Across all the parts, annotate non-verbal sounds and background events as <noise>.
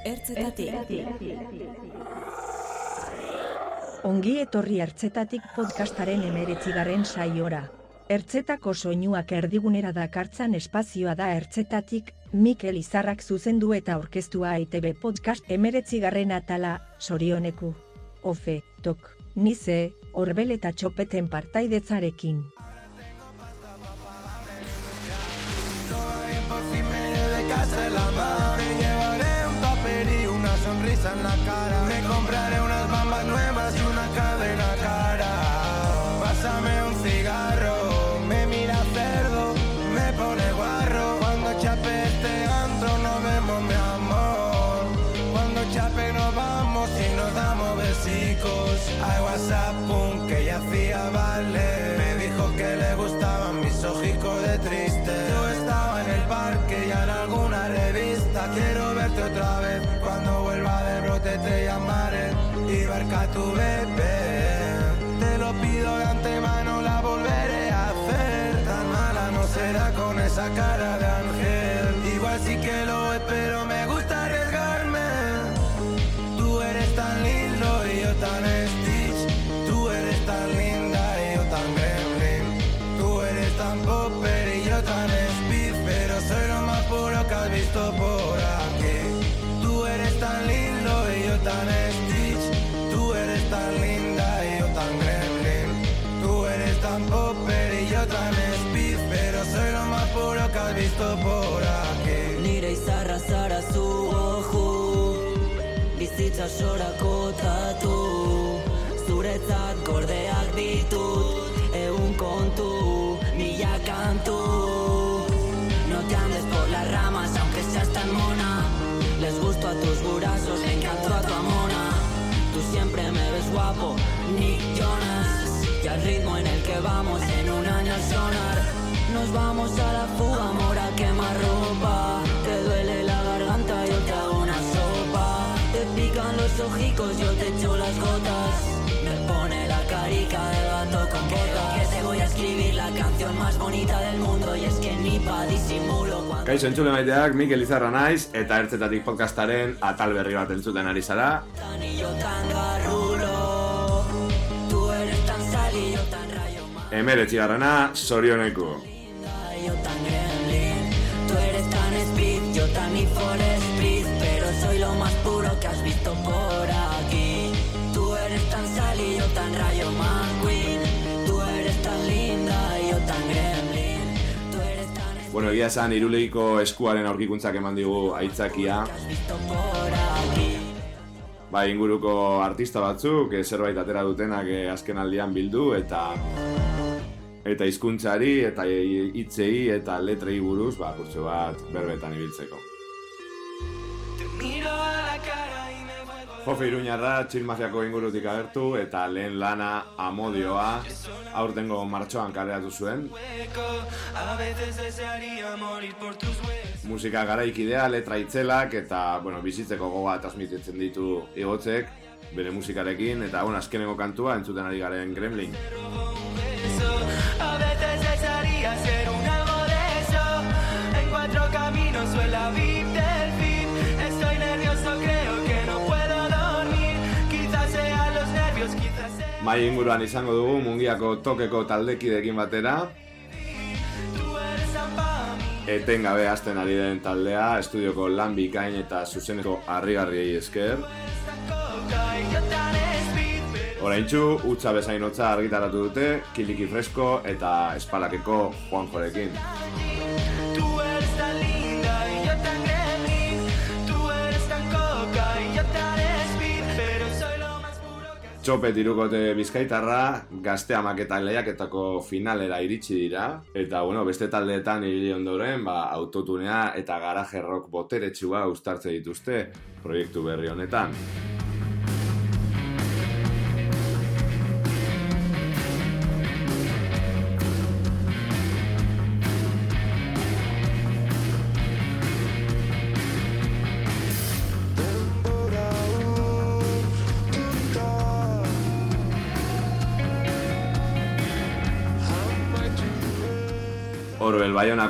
Ertzetatik. Ongi etorri ertzetatik podcastaren emeretzigarren saiora. Ertzetako soinuak erdigunera dakartzan espazioa da ertzetatik, Mikel Izarrak zuzendu eta orkestua ITB podcast emeretzigarren atala, sorioneku. Ofe, tok, nize, orbel eta txopeten partaidetzarekin. Tatu Zuretzat gordeak ditut Egun kontu, mila kantu. No te andes por las ramas aunque seas tan mona. Les gusto a tus burazos, le encanto a tu amona. Tú siempre me ves guapo, Nick Jonas Y al ritmo en el que vamos en un año sonar. Nos vamos a la fuga, amor a quemar ropa Te duele la los ojicos, yo te echo las gotas Me pone la carica de gato con botas Que te voy a escribir la canción más bonita del mundo Y es que ni pa disimulo cuando Kaixo entzule maiteak, Mikel Izarra naiz, eta ertzetatik podcastaren atal berri bat entzuten ari zara. tan y yo tan garrulo Tú eres tan sal y yo tan rayo más Emeretzi garrana, sorioneku. Bueno, egia esan, iruleiko eskuaren aurkikuntzak eman digu aitzakia. Bai, inguruko artista batzuk, eh, zerbait atera dutenak eh, azken aldian bildu, eta eta hizkuntzari eta hitzei eta letrei buruz, ba, kurtso bat berbetan ibiltzeko. Miro a la cara Jofe Iruñarra, Chill ingurutik agertu, eta lehen lana amodioa, aurtengo martxoan kaleratu zuen. Musika garaikidea, letra itzelak, eta, bueno, bizitzeko goga transmititzen ditu igotzek, bere musikarekin, eta, bueno, azkenengo kantua entzuten ari garen Gremlin. beso. A veces desearía ser un algo de eso. En cuatro caminos o en la VIP del fin. Estoy nervioso, creo Mai inguruan izango dugu mungiako tokeko taldekidekin batera, etengabe hasten ari den taldea, estudioko lan bikain eta zuzeneko harrigarriei esker. Oraintxu, utza bezain hotza argitaratu dute, kiliki fresko eta espalakeko Juanjorekin. Txope tirukote bizkaitarra, gazte amak eta lehiaketako finalera iritsi dira, eta bueno, beste taldeetan ibili ondoren, ba, autotunea eta garaje rock boteretsua uztartze dituzte proiektu berri honetan.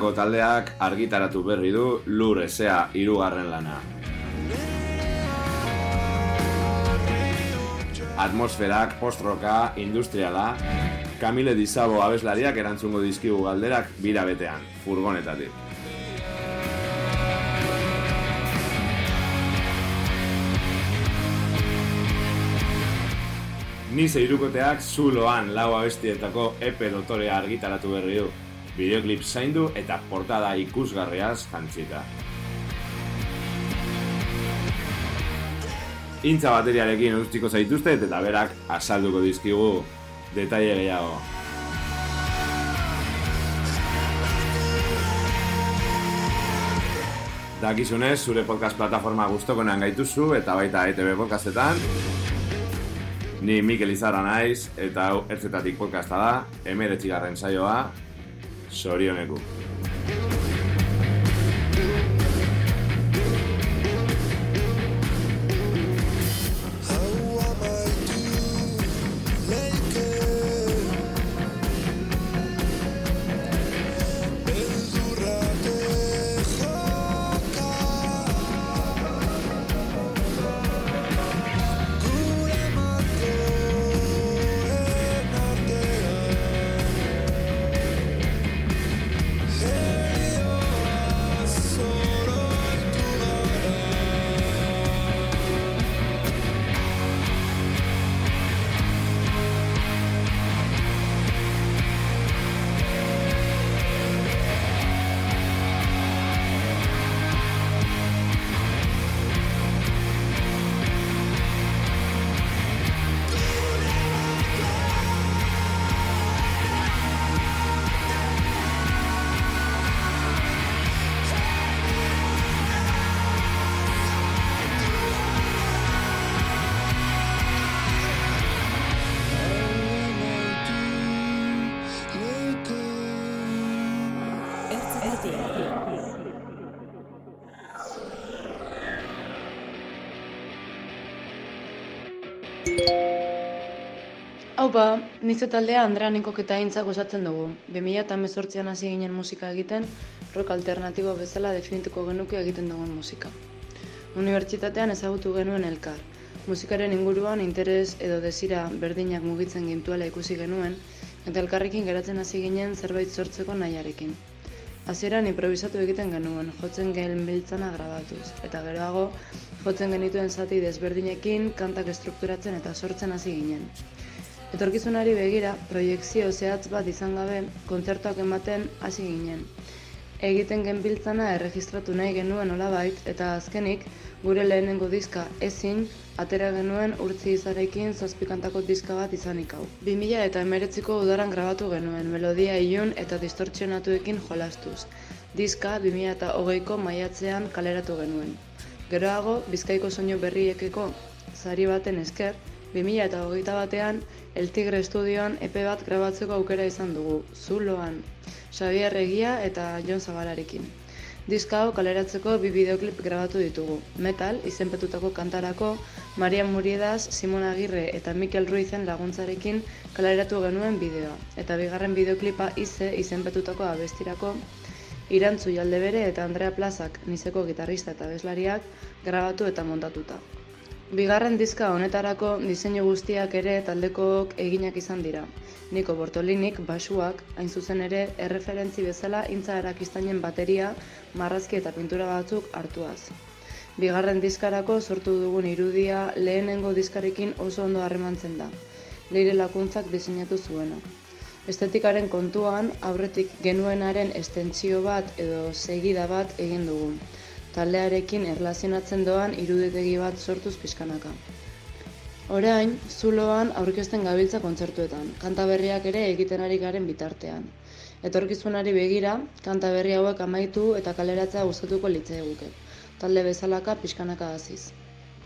Kanadako taldeak argitaratu berri du lur ezea irugarren lana. Atmosferak, postroka, industriala, Kamile Dizabo abeslariak erantzungo dizkigu galderak bira betean, furgonetatik. Nize irukoteak zuloan lau abestietako epe dotorea argitaratu berri du. Videoclip zaindu eta portada ikusgarriaz jantzita. Intza bateriarekin ustiko zaituzte eta berak azalduko dizkigu detaile gehiago. Dakizunez, zure podcast plataforma guztokonean gaituzu eta baita ETV podcastetan. Ni Mikel Izarra naiz eta hau ertzetatik podcasta da, emeretzigarren saioa, sorioneku. Haupa, nize taldea Andrea Nikok eta Aintzak osatzen dugu. 2018an hasi ginen musika egiten, rock alternatibo bezala definituko genuke egiten dugun musika. Unibertsitatean ezagutu genuen elkar. Musikaren inguruan interes edo desira berdinak mugitzen gintuela ikusi genuen, eta elkarrekin geratzen hasi ginen zerbait sortzeko nahiarekin. Hasieran improvisatu egiten genuen, jotzen gehen biltzana grabatuz, eta geroago jotzen genituen zati desberdinekin kantak estrukturatzen eta sortzen hasi ginen. Etorkizunari begira, proiektzio zehatz bat izan gabe, kontzertuak ematen hasi ginen. Egiten genbiltzana erregistratu nahi genuen olabait, eta azkenik, gure lehenengo diska ezin, atera genuen urtzi izarekin zazpikantako diska bat izanik hau. 2000 eta emeretziko udaran grabatu genuen, melodia ilun eta distortzionatuekin jolastuz. Diska 2000 eta hogeiko maiatzean kaleratu genuen. Geroago, bizkaiko soinu berriekeko zari baten esker, 2000 eta hogeita batean, El Tigre Estudioan epe bat grabatzeko aukera izan dugu, Zuloan, Xavier Egia eta Jon Zabalarekin. Diska hau kaleratzeko bi bideoklip grabatu ditugu. Metal, izenpetutako kantarako, Maria Muriedas, Simon Agirre eta Mikel Ruizen laguntzarekin kaleratu genuen bideoa. Eta bigarren bideoklipa ize izenpetutako abestirako, Irantzu Jaldebere eta Andrea Plazak, nizeko gitarrista eta bezlariak, grabatu eta montatuta. Bigarren diska honetarako diseinu guztiak ere taldekook eginak izan dira. Niko Bortolinik basuak, hain zuzen ere, erreferentzi bezala intza erakiztainen bateria, marrazki eta pintura batzuk hartuaz. Bigarren diskarako sortu dugun irudia lehenengo diskarekin oso ondo harremantzen da. Leire lakuntzak diseinatu zuena. Estetikaren kontuan, aurretik genuenaren estentzio bat edo segida bat egin dugun taldearekin erlazionatzen doan iruditegi bat sortuz pixkanaka. Orain, zuloan aurkezten gabiltza kontzertuetan, kanta berriak ere egiten ari garen bitartean. Etorkizunari begira, kanta berri hauek amaitu eta kaleratzea gustatuko litzea eguke. Talde bezalaka pixkanaka hasiz.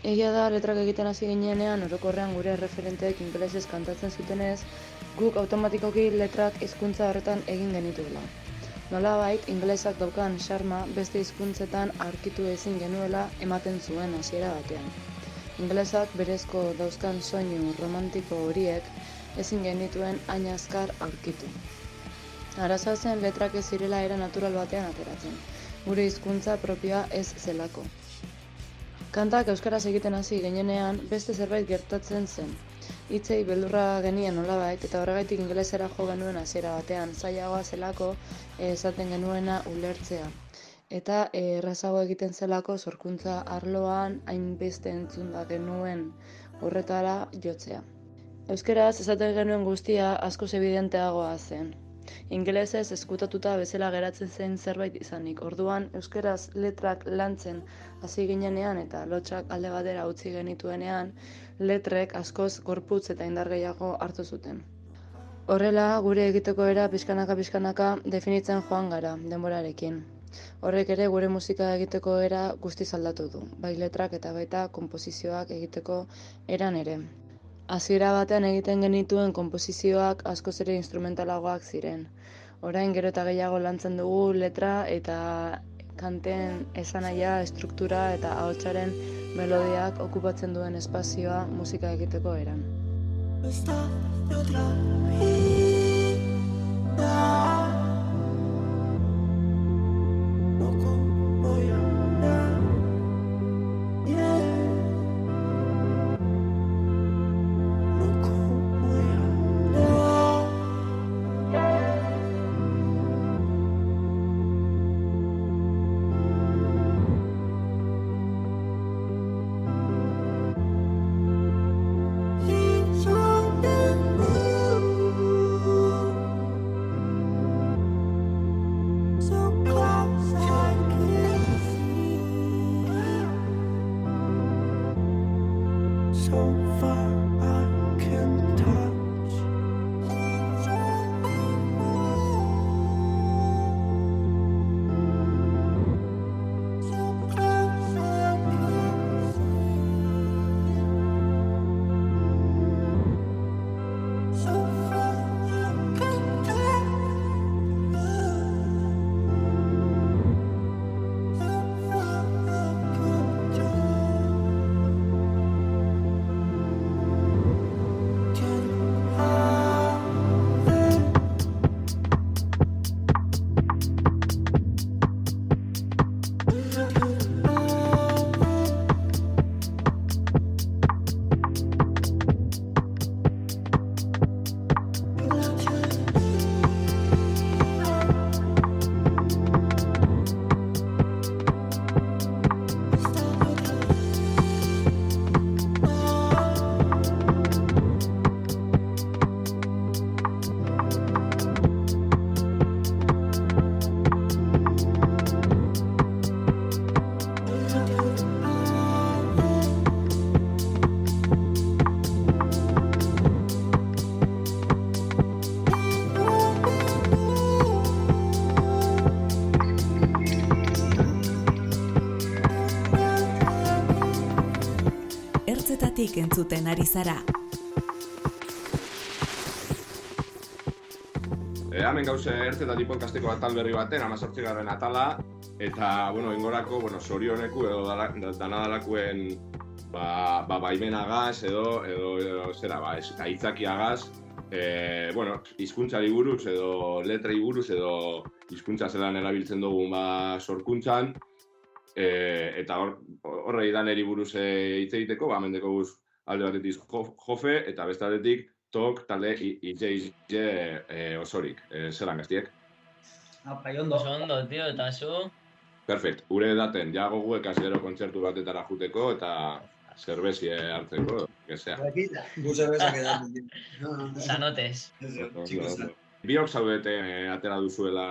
Egia da, letrak egiten hasi ginenean, orokorrean gure referenteek ingelesez kantatzen zutenez, guk automatikoki letrak hizkuntza horretan egin genituela. Nolabait, inglesak daukan xarma beste hizkuntzetan aurkitu ezin genuela ematen zuen hasiera batean. Inglesak berezko dauzkan soinu romantiko horiek ezin genituen hain azkar aurkitu. Arazoa zen letrak ez zirela era natural batean ateratzen. Gure hizkuntza propioa ez zelako. Kantak euskaraz egiten hasi genenean beste zerbait gertatzen zen. Hitzei beldurra genien nolabait, eta horregaitik ingelesera jo genuen hasiera batean, zailagoa zelako eh, esaten genuena ulertzea. Eta eh, errazago egiten zelako sorkuntza arloan hainbeste entzunda genuen horretara jotzea. Euskeraz esaten genuen guztia askoz evidenteagoa zen. Ingelesez eskutatuta bezala geratzen zen zerbait izanik. Orduan, euskeraz letrak lantzen hasi ginenean eta lotxak alde batera utzi genituenean, letrek askoz gorputz eta indar gehiago hartu zuten. Horrela, gure egiteko era pixkanaka pixkanaka definitzen joan gara, denborarekin. Horrek ere gure musika egiteko era guztiz aldatu du, bai letrak eta baita konposizioak egiteko eran ere. Hasiera batean egiten genituen konposizioak askoz ere instrumentalagoak ziren. Orain gero eta gehiago lantzen dugu letra eta kanten esanaia, estruktura eta ahotsaren melodiak okupatzen duen espazioa musika egiteko eran. Ertzetatik entzuten ari zara. E, hemen gauze ertzetatik podcasteko atal berri baten, amazortzigarren atala, eta, bueno, ingorako, bueno, sorioneku edo dala- danadalakuen ba, ba, baimenagaz edo, edo, edo zera, ba, ez, aitzakiagaz, e, bueno, hizkuntzari buruz edo letrei buruz edo hizkuntza zelan erabiltzen dugun ba, sorkuntzan, e, eta hor, horrei daneri buruz e, hitz egiteko, ba, mendeko guz alde batetik jo- jofe, eta beste aldetik tok talde IJ e, osorik, e, zelan gaztiek. Apai ondo. Oso ondo, tio, eta zu, Perfect, gure daten, ja goguek gero kontzertu batetara juteko eta zerbezie hartzeko, gezea. Rakita. Guze bezak edatzen. No, no, no. sanotes. Chicos, Biok zaudete eh, atera duzuela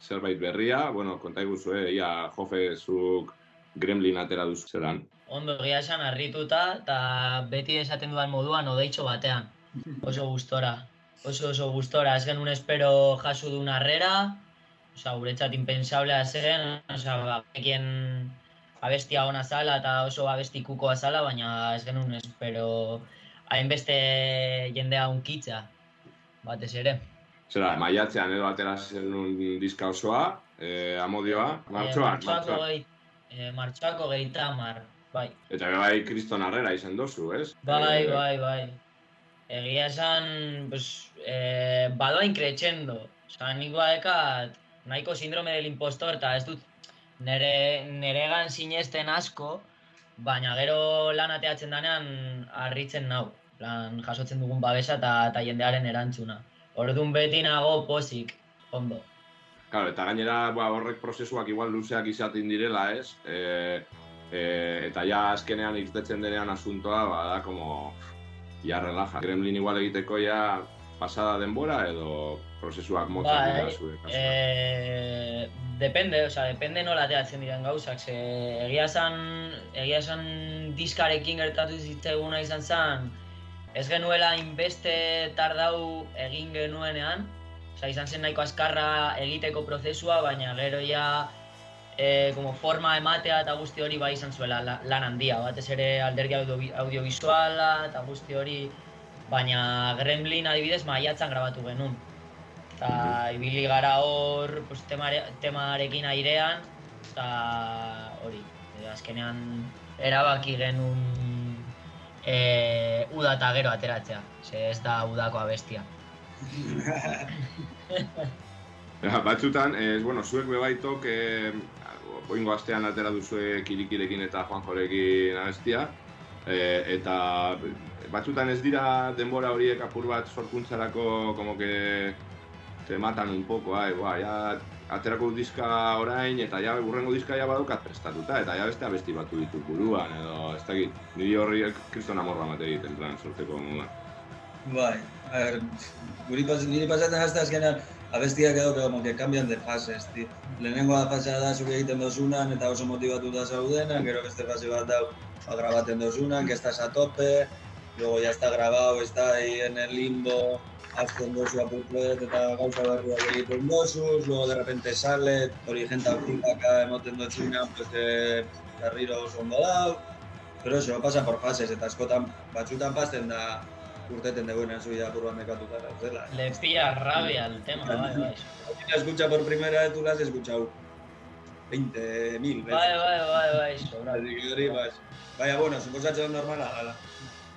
zerbait berria, bueno, konta iguzue, ia jofe zuk gremlin atera duzu zelan. Ondo egia esan harrituta, eta beti esaten dudan moduan odeitxo batean. Oso gustora. Oso oso gustora. Ez genuen espero jasu duen harrera, Osa, guretzat impensablea zen, osa, ba, ekien abestia ona zala eta oso abesti kukoa zala, baina ez genuen espero hainbeste jendea unkitza, batez ere. Zera, maiatzean edo atera zenun diska osoa, eh, amodioa, martxoan, Eh, martxoako martxoan. gehi, eh, martxoako gehieta hamar, bai. Eta bai kriston harrera izan dozu, ez? Bai, Eh, bai, bai. Egia esan, pues, eh, badoa increchendo. Osa, nik badekat nahiko sindrome del impostor, eta ez dut nere, neregan sinesten asko, baina gero lan ateatzen danean harritzen nau. plan, jasotzen dugun babesa eta, jendearen erantzuna. Orduan beti nago posik, ondo. Claro, eta gainera ba, horrek prozesuak igual luzeak izaten direla, ez? E, e, eta ja azkenean irtetzen denean asuntoa, ba, da, como, ja relaja. Gremlin igual egiteko ja pasada denbora edo prozesuak motza Bai, dira zure kasuan. Eh, depende, o sea, depende nola ateratzen diren gauzak, ze egia esan, egia esan diskarekin gertatu zitzaiguna izan zen, ez genuela inbeste tardau egin genuenean, Osa, izan zen nahiko azkarra egiteko prozesua, baina gero ja e, como forma ematea eta guzti hori bai izan zuela la- lan handia, batez ere alderdi audio, audiovisuala eta guzti hori, baina Gremlin adibidez maiatzan grabatu genuen. Eta ibili gara hor pues, temare, temarekin airean, eta hori, e, azkenean erabaki genuen e, uda eta gero ateratzea, ze ez da udako abestia. <laughs> <laughs> Batzutan, eh, bueno, zuek bebaitok, eh, oingo astean atera duzue kirikirekin eta Juanjorekin abestia, eh, eta batzutan ez dira denbora horiek apur bat sorkuntzarako como que te matan un poco, ai, ba, ja, aterako diska orain, eta ja, urrengo diska ja badaukat prestatuta, eta ja beste abesti batu ditut buruan, edo, ez dakit, niri horri kriston amorra mate egiten, plan, sorteko moduan. Bai, a ver, guri pas, niri pasatzen hasta azkenean abestiak edo como que cambian de fases, ti. Lehenengoa fase da zuk egiten dozunan eta oso motivatuta zaudenan, gero beste fase bat da ba, grabatzen dozunan, que estás a tope, luego ya está grabado, está ahí en el limbo, hazten dozu apurplet eta gauza berriak egiten dozuz, luego de repente sale, hori jenta feedbacka emoten dozunan, pues que berriro oso ondo dau, pero eso, pasa por fases, eta askotan batzutan pasten da urteten deguenean zui apur bat mekatuta zela. Le pilla rabia el tema, bai, bai. La escucha por primera vez, tú la has escuchado 20.000 veces. Bai, bai, bai, bai, sobra. Así que hori, bai. Baina, bueno, suposatzen normala, gala.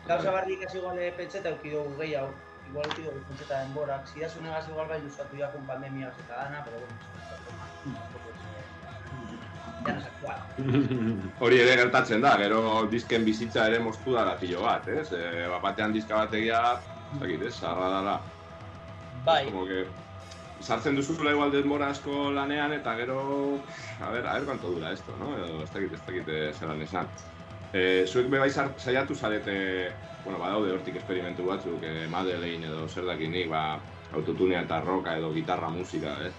Gauza barrik ez igual eh, pentseta euki dugu gehiago, igual euki dugu pentseta denborak, zidasunegaz igual bai luzatu jakun pandemia eta dana, pero bueno, Hori ere gertatzen da, gero disken bizitza ere moztu da gatillo bat, ez? E, bat batean diska bat egia, ez dakit, ez? Zarra dala. Bai, Como que sartzen duzula igual denbora asko lanean eta gero, a ver, a ver cuánto dura esto, no? Edo, ez dakit, ez dakit eh, zelan esan. E, zuek be bai sar- saiatu zarete, bueno, badaude hortik esperimentu batzuk, e, Madeleine edo zer dakinik, ba, autotunea eta roka edo gitarra musika, ez?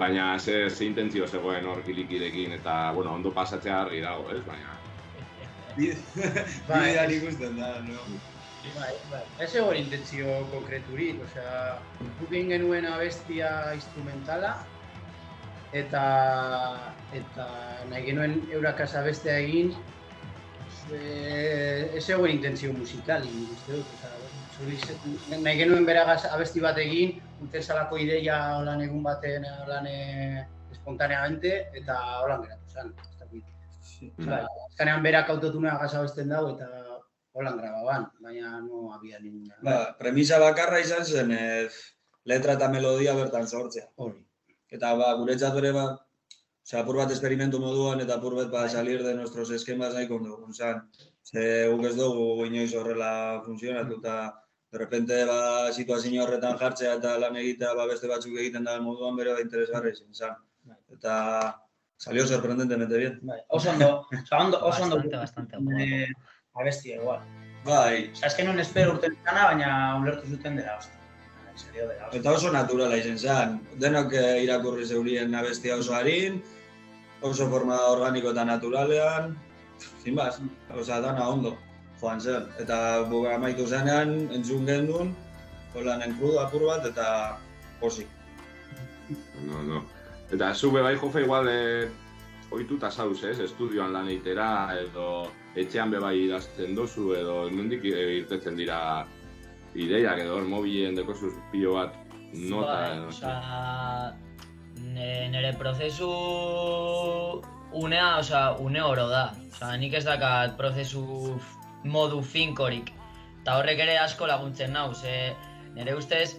Baina ze, ze intentzio zegoen hor kilikirekin eta, bueno, ondo pasatzea argi dago, ez? Baina, <laughs> Bai. Bidean ikusten da, no? Bai, bai. Ez egon intentzio konkreturik, osea, guk egin genuen abestia instrumentala, eta, eta nahi genuen eurakaz abestea egin, e, ez egon intentzio musikal, uste dut, osea, nahi genuen beragaz abesti bat egin, uten salako ideia holan egun baten holan e, espontaneamente, eta holan geratu zen. Osea, azkenean berak autotunea gaz abesten dago, eta holan grababan, baina no había ninguna. Ba, premisa bakarra izan zen, eh, letra eta melodia bertan sortzea. Hori. Eta ba, guretzat ere ba, osea, apur bat esperimentu moduan eta apur bat ba, salir de nuestros esquemas nahiko ondo zan. Ze guk ez dugu inoiz horrela funtzionatu eta de repente ba, situazio horretan jartzea eta lan egitea ba, beste batzuk egiten da moduan bere ba, interesgarri izan zan. Eta salió sorprendentemente bien. Bai, oso ondo, oso ondo, oso ondo. bastante, bastante. Eh, abestia igual. Bai, Osa, ez genuen espero urten izana, baina ulertu zuten dela hostia. Eta oso naturala izan zen. Denok eh, irakurri zeurien abestia oso harin, oso forma organiko eta naturalean, sin más, oza, dana ondo, joan zen. Eta buga amaitu zenean, entzun gendun, holanen krudo apur bat, eta posik. no, no. Eta zu be bai jofe igual eh, ohituta zauz, ez? Estudioan lan eitera, edo etxean be bai idazten dozu, edo nondik eh, irtetzen dira ideiak, edo mobilen dekozuz pilo bat nota, bai, edo. osea, ne- nere prozesu unea, osea, une oro da. Osea, nik ez dakat prozesu modu finkorik. Eta horrek ere asko laguntzen nau, ze nire ustez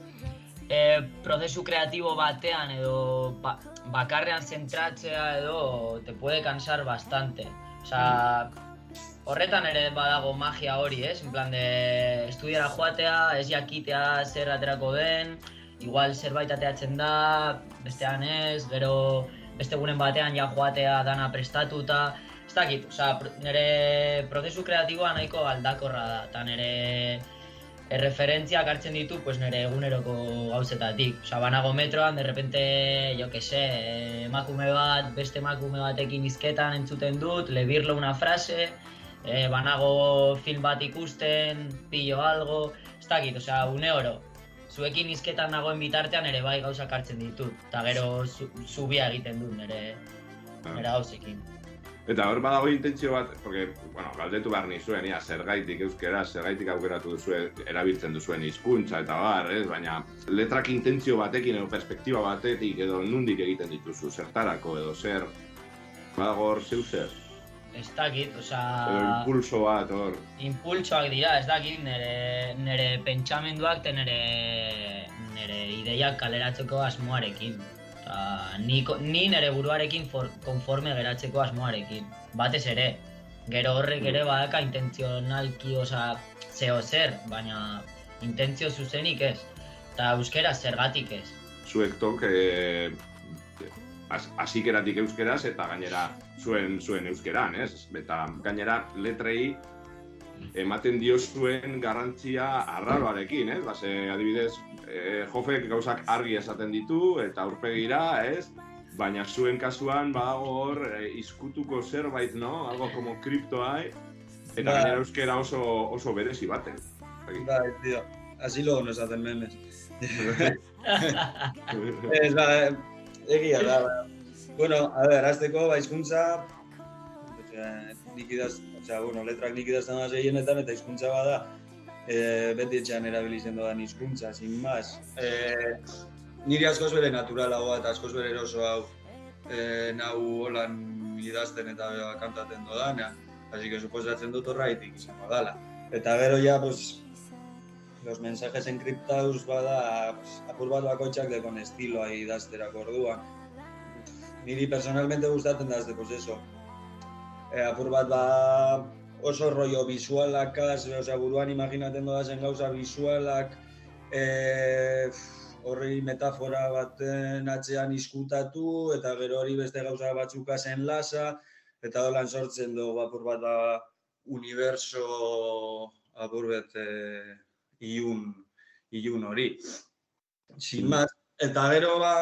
e, prozesu kreatibo batean edo ba, bakarrean zentratzea edo te puede cansar bastante. Osea, horretan ere badago magia hori, ez? En plan de estudiara joatea, ez jakitea zer aterako den, igual zerbait ateatzen da, bestean ez, gero beste egunen batean ja joatea dana prestatuta, ez dakit, pr- nire prozesu kreatiboa nahiko aldakorra da, eta nire erreferentziak hartzen ditu pues nire eguneroko gauzetatik. Osea, banago metroan, de repente, jo que se, emakume bat, beste emakume batekin izketan entzuten dut, lebirlo una frase, eh, banago film bat ikusten, pillo algo, ez dakit, osea, une oro. Zuekin izketan nagoen bitartean ere bai gauzak hartzen ditut, eta gero zu, zubia egiten dut nire, nire gauzekin. Eta hor badago intentzio bat, porque, bueno, galdetu behar nizuen, ia, zergaitik euskera, zergaitik aukeratu duzue, erabiltzen duzuen hizkuntza eta bar, ez? Baina letrak intentzio batekin edo perspektiba batetik edo nundik egiten dituzu, zertarako edo zer, badago hor zeu zer, Ez dakit, osea... edo impulso bat hor. impultsoak dira, ez dakit, nire, nire pentsamenduak eta nire, nire ideiak kaleratzeko asmoarekin. Eta ni, ni nire buruarekin for, konforme geratzeko asmoarekin. Batez ere, gero horrek ere badaka intentzionalki, osea, zeo zer, baina intentzio zuzenik ez. Eta euskera zergatik ez. Zuek tok, eh, has- hasikeratik euskeraz eta gainera zuen zuen euskeran, ez? Eta gainera letrei ematen dio zuen garrantzia arraroarekin, ez? Base, adibidez, eh, jofek gauzak argi esaten ditu eta aurpegira, ez? Baina zuen kasuan badago hor eh, izkutuko zerbait, no? Algo como kriptoa, eta gainera euskera oso, oso berezi baten. Bai, tío. Así luego nos hacen memes. <laughs> Ez, ba, egia da. ba. Bueno, a ver, azteko, ba, hizkuntza, osea, nik idaz, osea, bueno, letrak nik idazten da gehienetan, eta hizkuntza bada, e, beti etxean erabilizen dodan hizkuntza, sin más. E, niri askoz bere naturalagoa eta askoz bere eroso hau e, nau holan idazten eta kantaten dodana. Así que suposatzen dut horraitik izango dala. Eta gero ja, pues, los mensajes encriptados bada pues, apur bat bakoitzak dekon estiloa idazterako orduan. Niri personalmente gustatzen da pues eso. E, apur bat ba oso rollo visualakaz, osea buruan imaginatzen dodazen gauza visualak, e, horri metafora baten atzean izkutatu, eta gero hori beste gauza batzukazen lasa, eta holan sortzen dugu apur bat ba, universo apur bet e, ilun, ilun hori. Sin más, eta gero ba,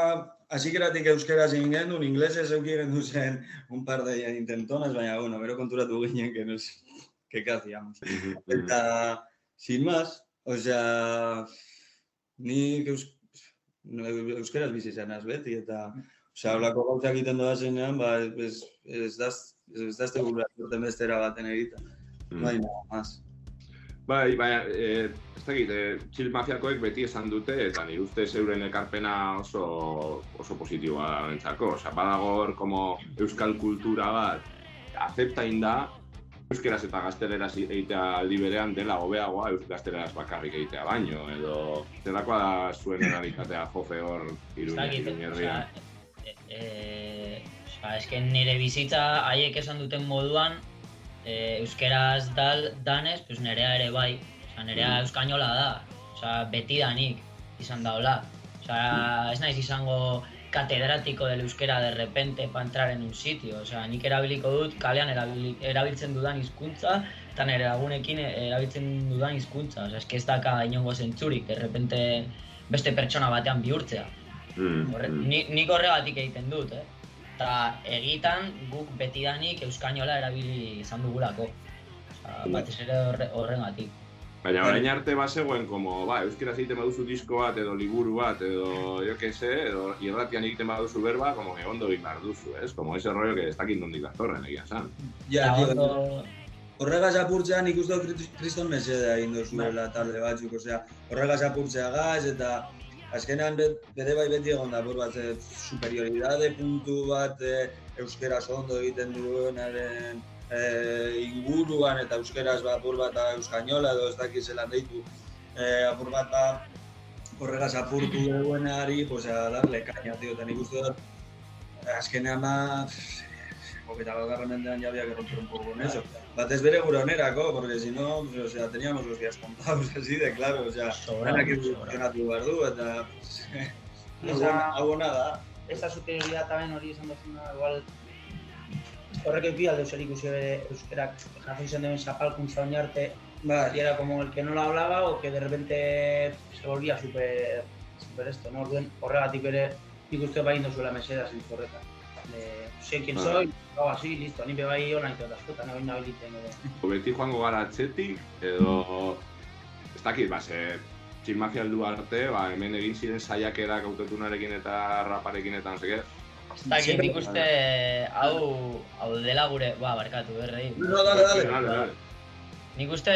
hasikeratik euskeraz egin genuen, inglesez euki gendu zen un par de intentonas, baina, bueno, gero konturatu ginen, que nos, que hacíamos. Eta, sin más, o sea, ni eus, euskeraz bizi zenaz beti, eta, osea, holako gauzak egiten doa zenean, ba, ez, ez daz, ez dazte gura bestera baten egiten. Mm. Bai, nada más. Bai, baina, e, ez dakit, e, txil mafiakoek beti esan dute, eta nire ustez euren ekarpena oso, oso positiboa da horentzako. Osea, badago como euskal kultura bat, azeptain da, euskeraz eta gazteleraz egitea aldi berean dela hobeagoa gazteleraz bakarrik egitea baino, edo zelakoa da zuen errealitatea jofe hor Ez iruña, dakit, iruñerrian. osea, e, e, eske nire bizitza haiek esan duten moduan, e, euskeraz dal, danez, pues nerea ere bai. Osea, nerea Mm. euskainola da. Osea, beti danik izan daola. Osea, ez naiz izango catedrático del euskera de repente para entrar en un sitio. Osea, nik erabiliko dut kalean erabili, erabiltzen dudan hizkuntza eta nire lagunekin erabiltzen dudan hizkuntza. Osea, eske ez daka inongo zentzurik, de repente beste pertsona batean bihurtzea. Mm, Horre, mm. ni, nik horregatik egiten dut, eh? Eta egitan guk betidanik euskainola erabili izan dugulako. Osea, batez ere horre, horrengatik. Baina orain arte bazegoen, como, ba, euskera egiten baduzu disko bat, edo liburu bat, edo, jo que se, edo irratian egiten baduzu berba, como que ondo egin behar duzu, ez? Como ese rollo que ez dakit nondik datorren, egia san. Ja, ondo- Horregaz apurtzean krit- kriston mesedea egin duzuela talde batzuk, osea, horregaz apurtzeagaz eta azkenean be- bere bai beti egon da, bat eh, superioridade puntu bat eh, euskeraz ondo egiten duenaren eh, inguruan eta euskeraz ba, apur bat da euskainola edo ez dakiz zelan deitu. Eh, apur bat ba, horregaz apurtu <clears throat> duenari, pues a darle caña, tío, eta nik uste dut azkenean ba, bagarren mendean ya había que romper un poco con eso. Batez bere gure onerako, porque si no, pues, o sea, teníamos los días contados, <laughs> así de claro, o sea, sobra. funtzionatu behar du, eta... Ona da. Esta superioridad también hori izan duzuna, igual horrek euki alde zer ikusi bere euskerak jaso izan duen zapalkuntza oin arte Bai, y era como el que no lo hablaba o que de repente se volvía super, super esto, ¿no? Orduen horregatik bere nik uste bai indozuela meseda zentzu horretan. De, sé quién Ah. soy, hago así, listo, ni be bai hola nito askotan, nahi nabiliten edo. Beti joango gara atzetik, edo... Ez dakit, ba, ze... Chill Mafia heldu arte, ba, hemen egin ziren saiakerak autotunarekin eta raparekin eta no seke. Ez dakit, nik uste hau, hau dela gure, ba, barkatu, berrei. No, no, dale, dale. Dale, dale. Nik uste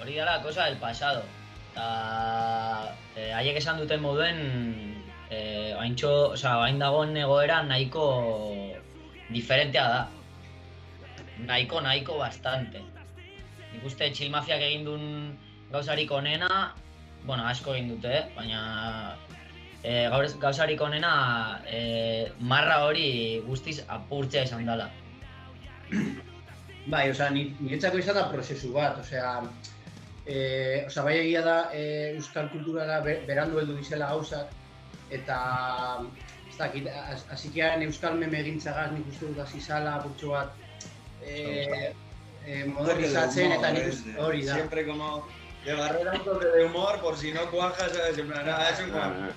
hori dela cosa del pasado. Eta eh, haiek esan duten moduen eh, haintxo, oza, hain dagoen egoera nahiko diferentea da. Nahiko, nahiko bastante. Nik uste Chill Mafiak egin duen gauzarik onena, bueno, asko egin dute, eh? baina eh, gaur- gauzarik onena eh, marra hori guztiz apurtzea izan dela. Bai, osea, ni, niretzako izan da prozesu bat, osea, e, osea, bai egia da e, euskal kulturara be, berandu heldu dizela gauzak, eta ez dakit, az- hasikean euskal meme egintzagaz nik uste dut hasi zala, purtsu bat, e, e, modernizatzen eta nik uste hori da. Siempre como de barrera un toque de humor, por si no cuaja, ¿sabes? En plan, ah, es un Ah.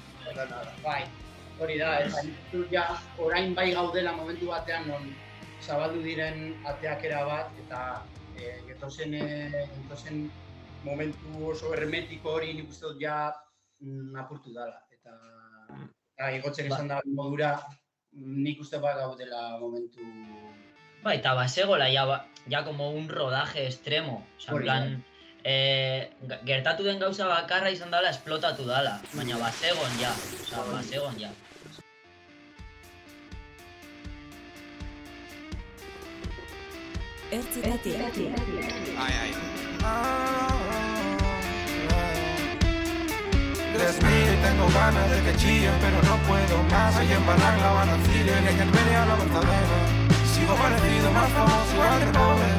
Bai, hori da, eta nik uste dut ja orain bai gaudela momentu batean non zabaldu diren ateakera bat eta e, getozen, e, getozen momentu oso hermetiko hori nik uste dut ja mm, apurtu dela. Eta, igotzen Ba. izan da modura nik uste bat gaudela momentu... Ba, eta basegola ja, ba- ja como un rodaje extremo. Osa, plan, eh, ga- gertatu den gauza bakarra izan dela esplotatu dala. Baina basegon ja, osa, basegon ja. Ertzetatik. Ay, ay. Desmil, tengo ganas de que chillen, pero no puedo más. Hay en Barran, la van al Cire, y en el pelea la verdadera. Sigo parecido, más famoso, igual de pobre.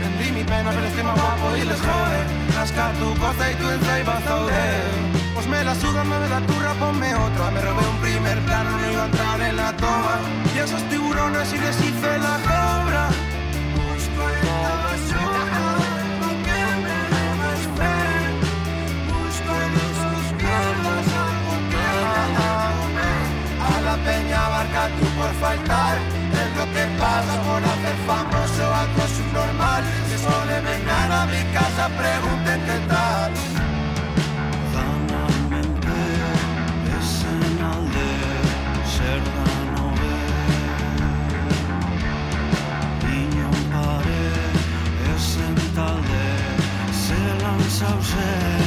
Vendí mi pena, pero estoy más guapo y les jode. Rascar tu cosa y y vas a oler. Pues me la suda, me da turra, ponme otra. Me robé un primer plano, no iba a entrar en la toma. Y esos tiburones y les hice la cobra. Busco en la tú por faltar. Es lo que pasa por hacer famoso algo subnormal Si es de mañana a mi casa pregunten qué tal. Talde, zelan zauzen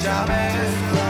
job is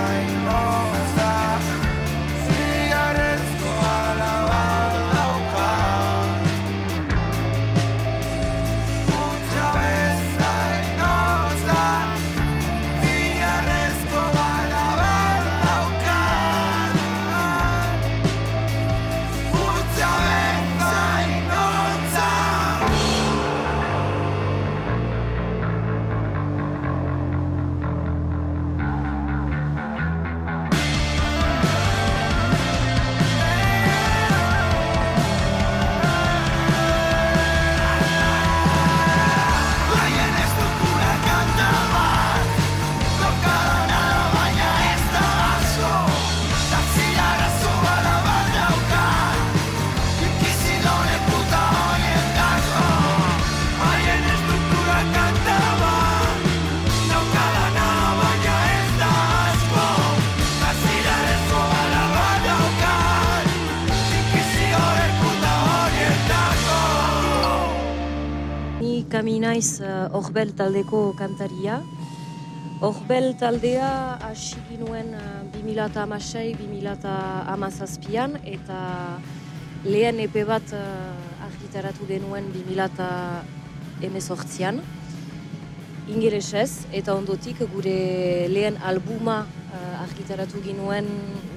eta mi naiz uh, Orbel taldeko kantaria. Orbel taldea hasi ginuen uh, 2006-2008an eta lehen epe bat uh, argitaratu genuen 2018an. Ingelesez eta ondotik gure lehen albuma argitaratu ginuen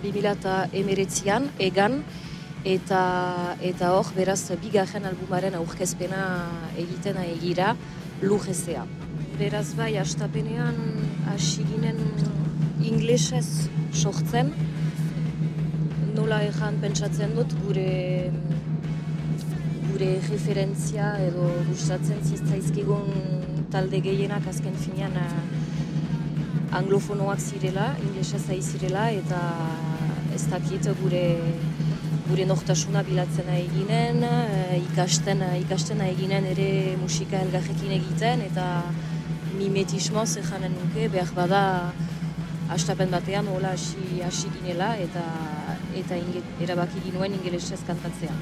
2019an egan eta eta hor beraz bigarren albumaren aurkezpena egiten egira lujezea. Beraz bai, astapenean hasi ginen inglesez sortzen, nola ejan pentsatzen dut gure gure referentzia edo gustatzen zitzaizkigun talde gehienak azken finean anglofonoak zirela, inglesez zirela eta ez dakit gure gure nortasuna bilatzen eginen, uh, ikasten ikasten eginen ere musika elgarrekin egiten eta mimetismoz ejanen nuke behar bada astapen batean hola hasi hasi ginela eta eta inge, erabaki ginuen ingelesez kantatzea.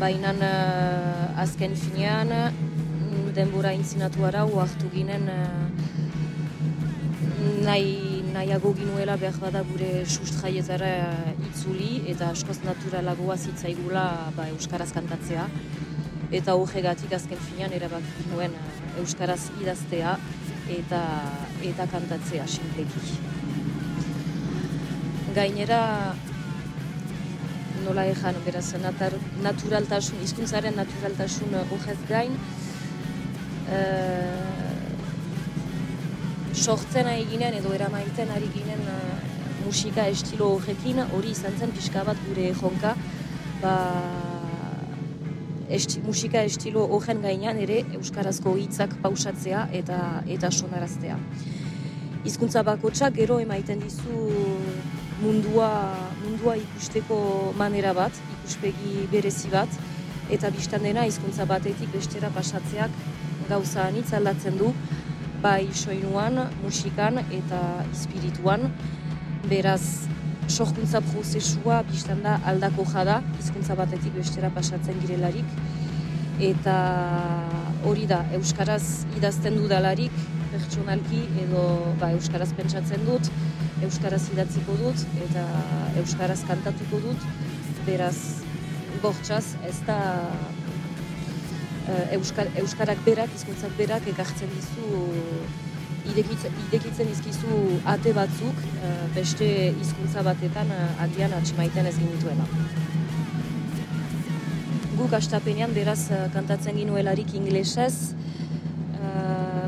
Baina uh, azken finean mm, denbora intzinatu arau hartu ginen uh, nahi, nahiago ginuela behar bada gure sustraietara itzuli eta askoz naturalagoa zitzaigula ba, Euskaraz kantatzea. Eta horregatik azken finean erabaki ginuen uh, Euskaraz idaztea eta eta kantatzea sinpleki. Gainera, nola ejan, beraz, natar, naturaltasun, hizkuntzaren naturaltasun horrez gain, uh, sortzen ari ginen edo eramaiten ari ginen uh, musika estilo horrekin, hori izan zen pixka bat gure jonka, ba, esti, musika estilo horren gainean ere euskarazko hitzak pausatzea eta eta sonaraztea. Hizkuntza bakotsak gero emaiten dizu mundua, mundua ikusteko manera bat, ikuspegi berezi bat, eta biztan dena hizkuntza batetik bestera pasatzeak gauza anitz aldatzen du, bai soinuan, musikan eta espirituan, beraz sorkuntza prozesua biztan da aldako jada, hizkuntza batetik bestera pasatzen girelarik, eta hori da, Euskaraz idazten dudalarik, pertsonalki, edo ba, Euskaraz pentsatzen dut, Euskaraz idatziko dut, eta Euskaraz kantatuko dut, beraz, bortxaz, ez da Euskar, Euskarak berak, hizkuntzak berak, ekartzen dizu idekitzen, idekitzen izkizu ate batzuk uh, beste hizkuntza batetan uh, agian atxemaiten ez ginituela. Guk astapenean beraz kantatzen ginuelarik inglesez, uh,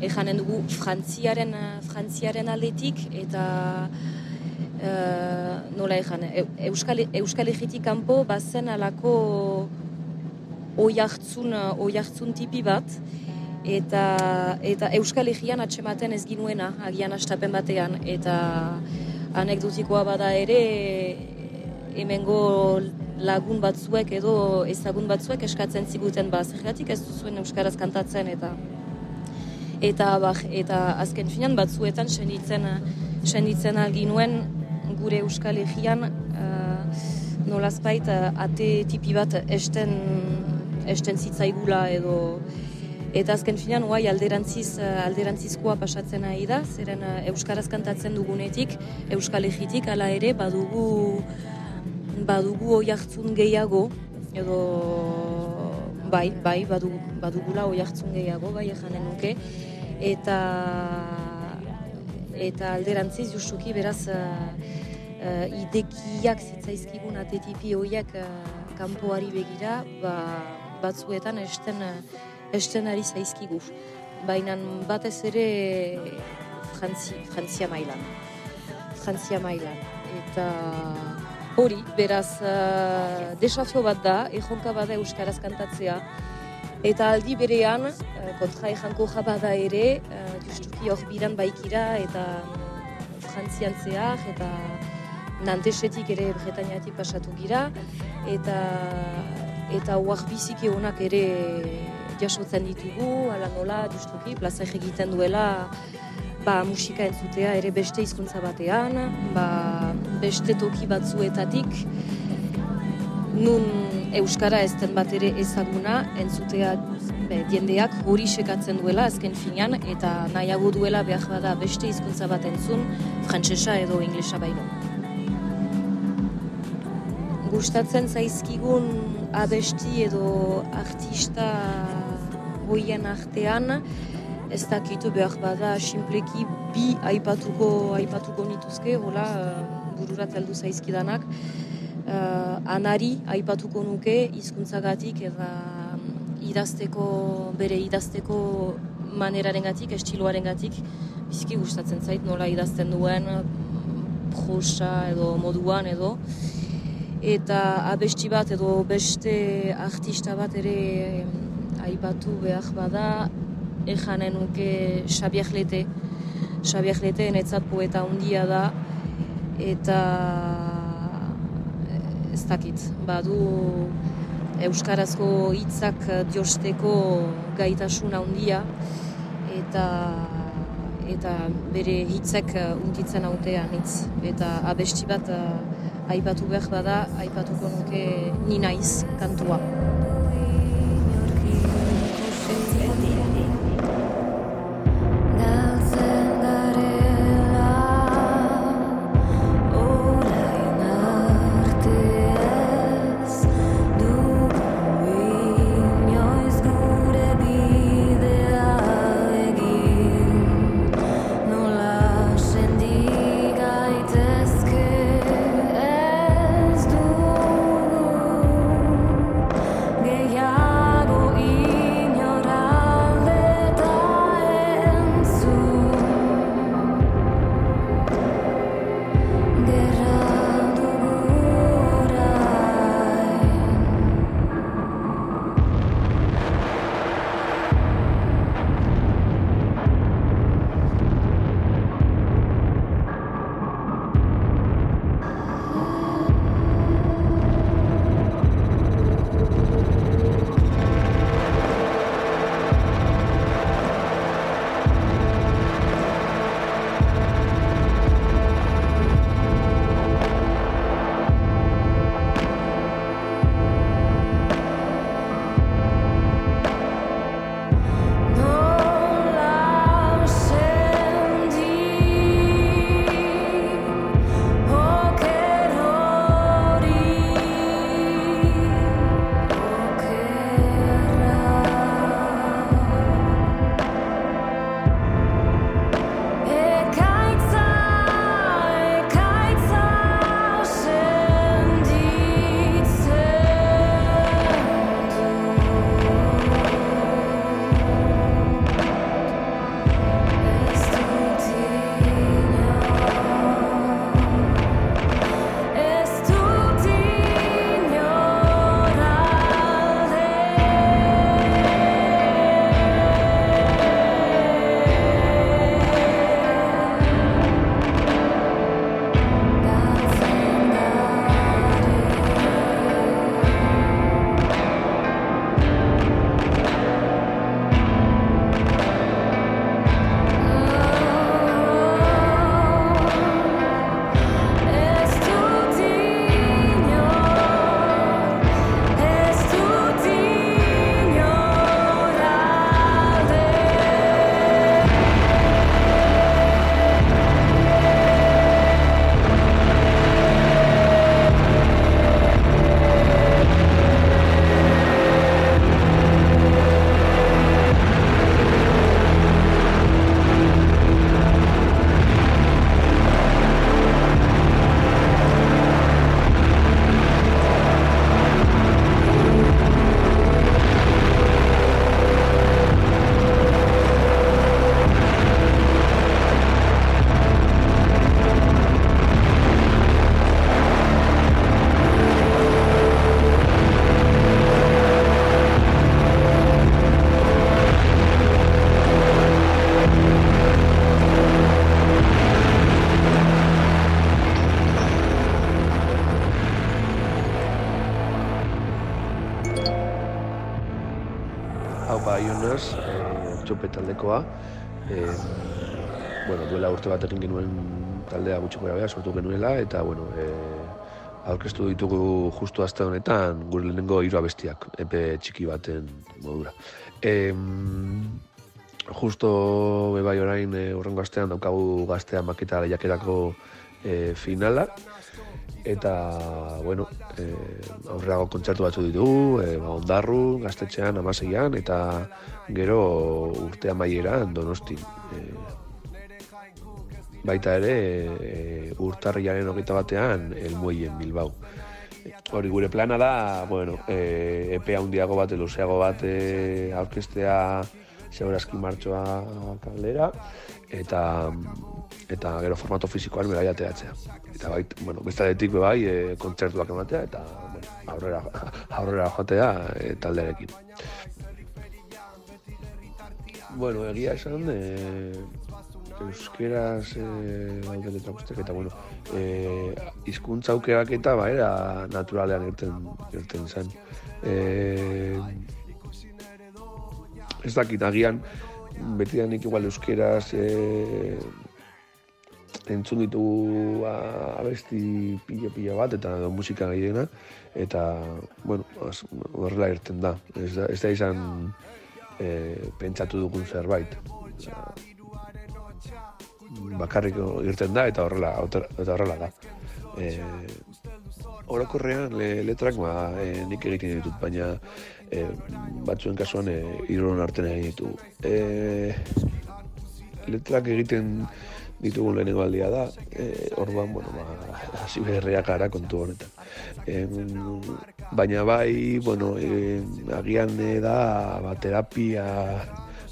ejanen dugu frantziaren, frantziaren aldetik eta uh, nola ejan, Euskal, Euskal Egitik kanpo bazen alako oiartzun, oiartzun tipi bat, eta eta Euskal Herrian atsematen ez ginuena agian astapen batean. Eta anekdotikoa bada ere hemengo lagun batzuek edo ezagun batzuek eskatzen ziguten ba zergatik ez duzuen euskaraz kantatzen eta eta ba, eta azken finan batzuetan senditzen senditzen alginuen gure Euskal Herrian uh, nolazbait ate tipi bat esten esten zitzaigula edo Eta azken finean, guai, alderantziz, eh, alderantzizkoa pasatzen ari da, zeren uh, Euskaraz kantatzen dugunetik, Euskal Egitik, ala ere, badugu, badugu oi hartzun gehiago, edo, bai, bai, badugu, badugula oi hartzun gehiago, bai, ejanen nuke, eta, eta alderantziz, justuki, beraz, uh, idekiak zitzaizkigun atetipi horiek uh, kanpoari begira, ba, batzuetan esten, esten ari zaizkigu. Baina batez ere Frantzi, Frantzia mailan. Frantzia mailan. Eta hori, beraz, uh, desafio bat da, ejonka bada Euskaraz kantatzea. Eta aldi berean, uh, kontra ejanko jabada ere, uh, justuki hor biran baikira, eta Frantzian zehar, eta Nantesetik ere Bretañatik pasatu gira, eta eta huak biziki honak ere jasotzen ditugu, ala nola, justuki, plaza egiten duela ba, musika entzutea ere beste hizkuntza batean, ba, beste toki batzuetatik nun Euskara ez den bat ere ezaguna, entzutea be, jendeak hori sekatzen duela azken finean, eta nahiago duela behar bada beste hizkuntza bat entzun, frantsesa edo inglesa baino. Gustatzen zaizkigun abesti edo artista hoien artean, ez dakitu behar bada simpleki bi aipatuko aipatuko nituzke, hola uh, bururat heldu zaizkidanak. Uh, anari aipatuko nuke hizkuntzagatik eta mm, idazteko, bere idazteko manerarengatik, estiloarengatik biziki gustatzen zait nola idazten duen mm, prosa edo moduan edo eta abesti bat edo beste artista bat ere aipatu behar bada ejanen nuke Xabier Lete. Xabier Lete enetzat poeta handia da. Eta eh, ez dakit, badu euskarazko hitzak diosteko gaitasun handia. Eta eta bere hitzek untitzen autean hitz. Eta abesti bat eh, aipatu behar bada aipatuko nuke ni naiz kantua. Ioners, e, txope taldekoa. E, bueno, duela urte bat egin genuen taldea gutxiko gara sortu genuela, eta, bueno, e, aurkeztu ditugu justu aste honetan gure lehenengo hiru abestiak epe txiki baten modura. Em, justo bebai orain e, urrengo astean daukagu gaztea maketa lehiakerako e, finala eta bueno, e, aurreago kontzertu batzu ditugu, e, ba, ondarru, gaztetxean, amaseian, eta gero urte amaieran donosti. E, baita ere, e, urtarriaren hogeita batean, elmueien Bilbao. Hori gure plana da, bueno, e, epe handiago bat, luzeago bat e, aurkestea segurazki martxoa kalera, eta eta gero formato fisikoan berai ateratzea. Eta bai, bueno, bestadetik be bai, e, kontzertuak ematea eta bueno, aurrera <laughs> aurrera joatea e, talderekin. Bueno, egia esan, e, euskeraz e, daude letra guztiak, eta bueno, e, izkuntza aukerak eta ba, era naturalean irten, irten zen. E, ez dakit, agian, beti igual euskeraz e, entzun ditugu a- abesti pila-pila bat, eta musika gehiena, eta, bueno, horrela irten da. Ez da, ez da izan e, pentsatu dugun zerbait. Bakarrik irten da eta horrela eta horrela da. E, orokorrean le, letrak ba, e, nik egiten ditut, baina e, batzuen kasuan e, hiruron artean egin ditu. E, letrak egiten ditugun lehenengo aldia da, e, orduan, bueno, ba, hasi beharriak gara kontu honetan. E, baina bai, bueno, e, agian e, da, ba, terapia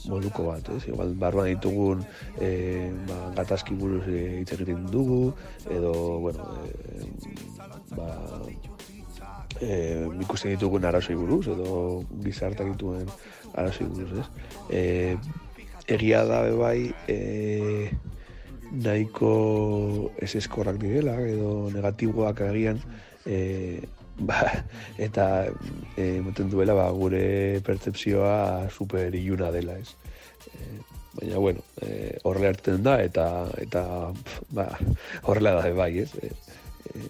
moduko bat, ez? Igual barruan ditugun e, ba, gatazki buruz e, hitz egiten dugu, edo, bueno, e, ba, e, ikusten ditugun arrazoi buruz, edo gizartak dituen arrazoi buruz, ez? E, egia da bai, e, nahiko ez eskorrak direla, edo negatiboak agian, e, ba, eta e, moten duela ba, gure pertsepzioa super iluna dela, ez? E, baina, bueno, e, horrela hartzen da, eta, eta pf, ba, horrela da, bai, ez? E, e,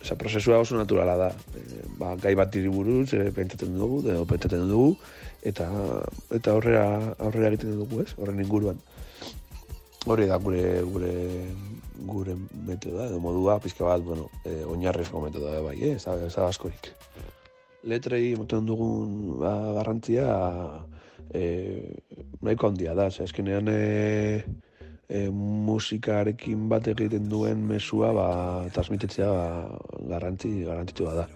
Osa, prozesua oso naturala da. E, ba, gai bat buruz, e, pentsatzen dugu, edo pentsatzen dugu, eta, eta aurrera, aurrera egiten dugu, ez? Horren inguruan. Hori da gure gure gure metoda edo modua pizka bat, bueno, eh oinarrizko metoda da bai, eh, ez da, askorik. Letrei moten dugun ba, garrantzia eh nahiko handia da, ze azkenean eh e, musikarekin bat egiten duen mesua ba, transmitetzea ba, garrantzi, garrantzitsua da.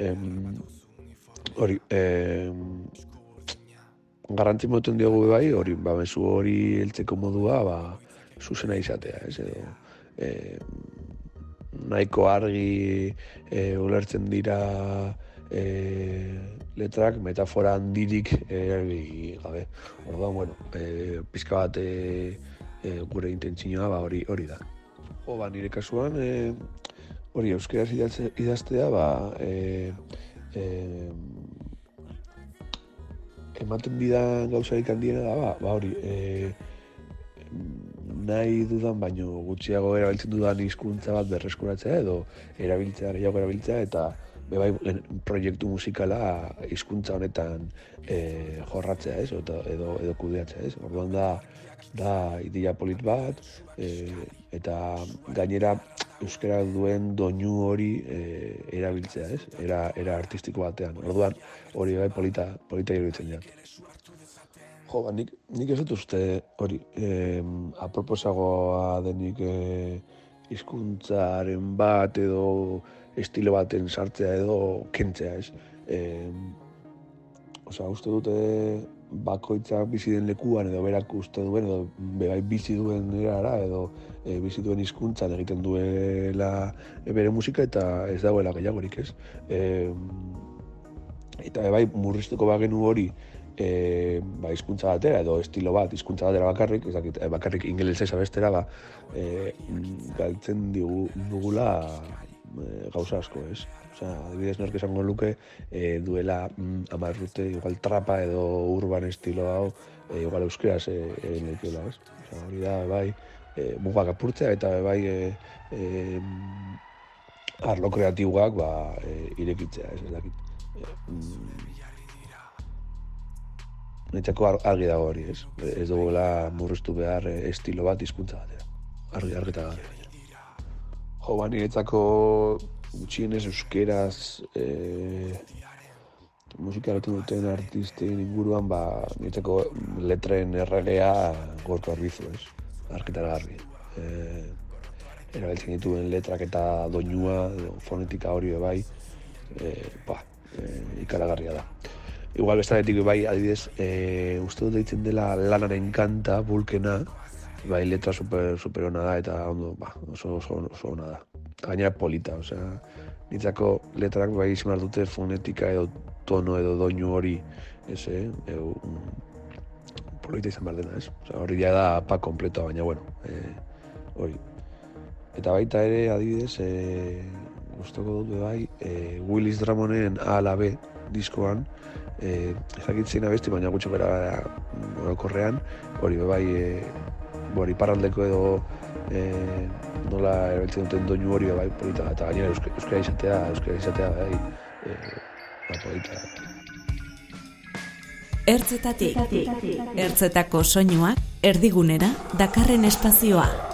Em, hori, em, garrantzi moten diogu bai, hori, ba, mesu hori heltzeko modua, ba, zuzena izatea, ez edo, e, nahiko argi e, ulertzen dira e, letrak, metafora handirik erabili gabe. Orduan, bueno, e, pizka bat e, e, gure intentzioa ba, hori hori da. Jo, ba, nire kasuan, e, hori euskeraz idatze- idaztea, ba, e, e, ematen didan gauzarik handiena da, ba, ba hori, e, nahi dudan baino gutxiago erabiltzen dudan hizkuntza bat berreskuratzea edo erabiltzea, gehiago erabiltzea eta bebai proiektu musikala hizkuntza honetan e, jorratzea, ez? Eta, edo, edo kudeatzea, ez? Orduan da, da ideia polit bat, e, eta gainera euskara duen doinu hori e, erabiltzea, ez? Era, era artistiko batean. Orduan hori bai polita, polita iruditzen dira. Jo, ba, nik, nik ez dut uste hori, eh, aproposagoa denik eh, hizkuntzaren bat edo estilo baten sartzea edo kentzea, ez? Eh, Osa, uste dute bakoitzak bizi den lekuan edo berak uste duen edo bebai bizi duen erara edo e, bizi duen hizkuntzan egiten duela e, bere musika eta ez dagoela gehiagorik, ez? E, eta bai murriztuko bagenu hori e, ba, hizkuntza batera edo estilo bat hizkuntza batera bakarrik, ez dakit, eh, bakarrik ingelesez abestera ba, e, galtzen digu, dugula e, gauza asko, ez? Osea, adibidez nork esango luke e, duela mm, hamar urte igual trapa edo urban estilo hau e, igual euskeraz e, e, nekiola, ez? Osea, hori da, bai, e, mugak apurtzea eta bai e, e, arlo kreatiboak ba, e, irekitzea, ez, ez dakit. E, mm, Niretzako ar- argi dago hori, ez? Ez dugula murriztu behar e, estilo bat hizkuntza batera. Argi, argi eta garbi. Jo, ba, niretzako gutxienez euskeraz e, musika egiten duten artisten inguruan, ba, niretzako letren erregea gorko arbizu, ez? Argi eta garbi. E, erabiltzen dituen letrak eta doinua, fonetika hori bai, e, ba, e, ikaragarria da. Igual bestaretik bai, adibidez, e, uste dut deitzen dela lanaren kanta, bulkena, bai, letra super, super ona da, eta ondo, ba, oso, oso, oso ona da. Gainera polita, osea, nitzako letrak bai izan dute fonetika edo tono edo doinu hori, ez, eh, edo, mm, polita izan behar dena, ez? Osea, hori da pa kompleto, baina, bueno, eh, hori, Eta baita ere, adibidez, e, gustoko dut bai, e, Willis Drummonden A ala B diskoan, e, ezakitzen abesti, baina gutxo bera orokorrean, hori bai, e, hori parraldeko edo e, nola erabiltzen duten doinu hori bai polita, eta gainera euskara, euskara izatea, euskara izatea bai, e, ba, polita. Ertzetatik, ertzetako soinuak, erdigunera, dakarren espazioa.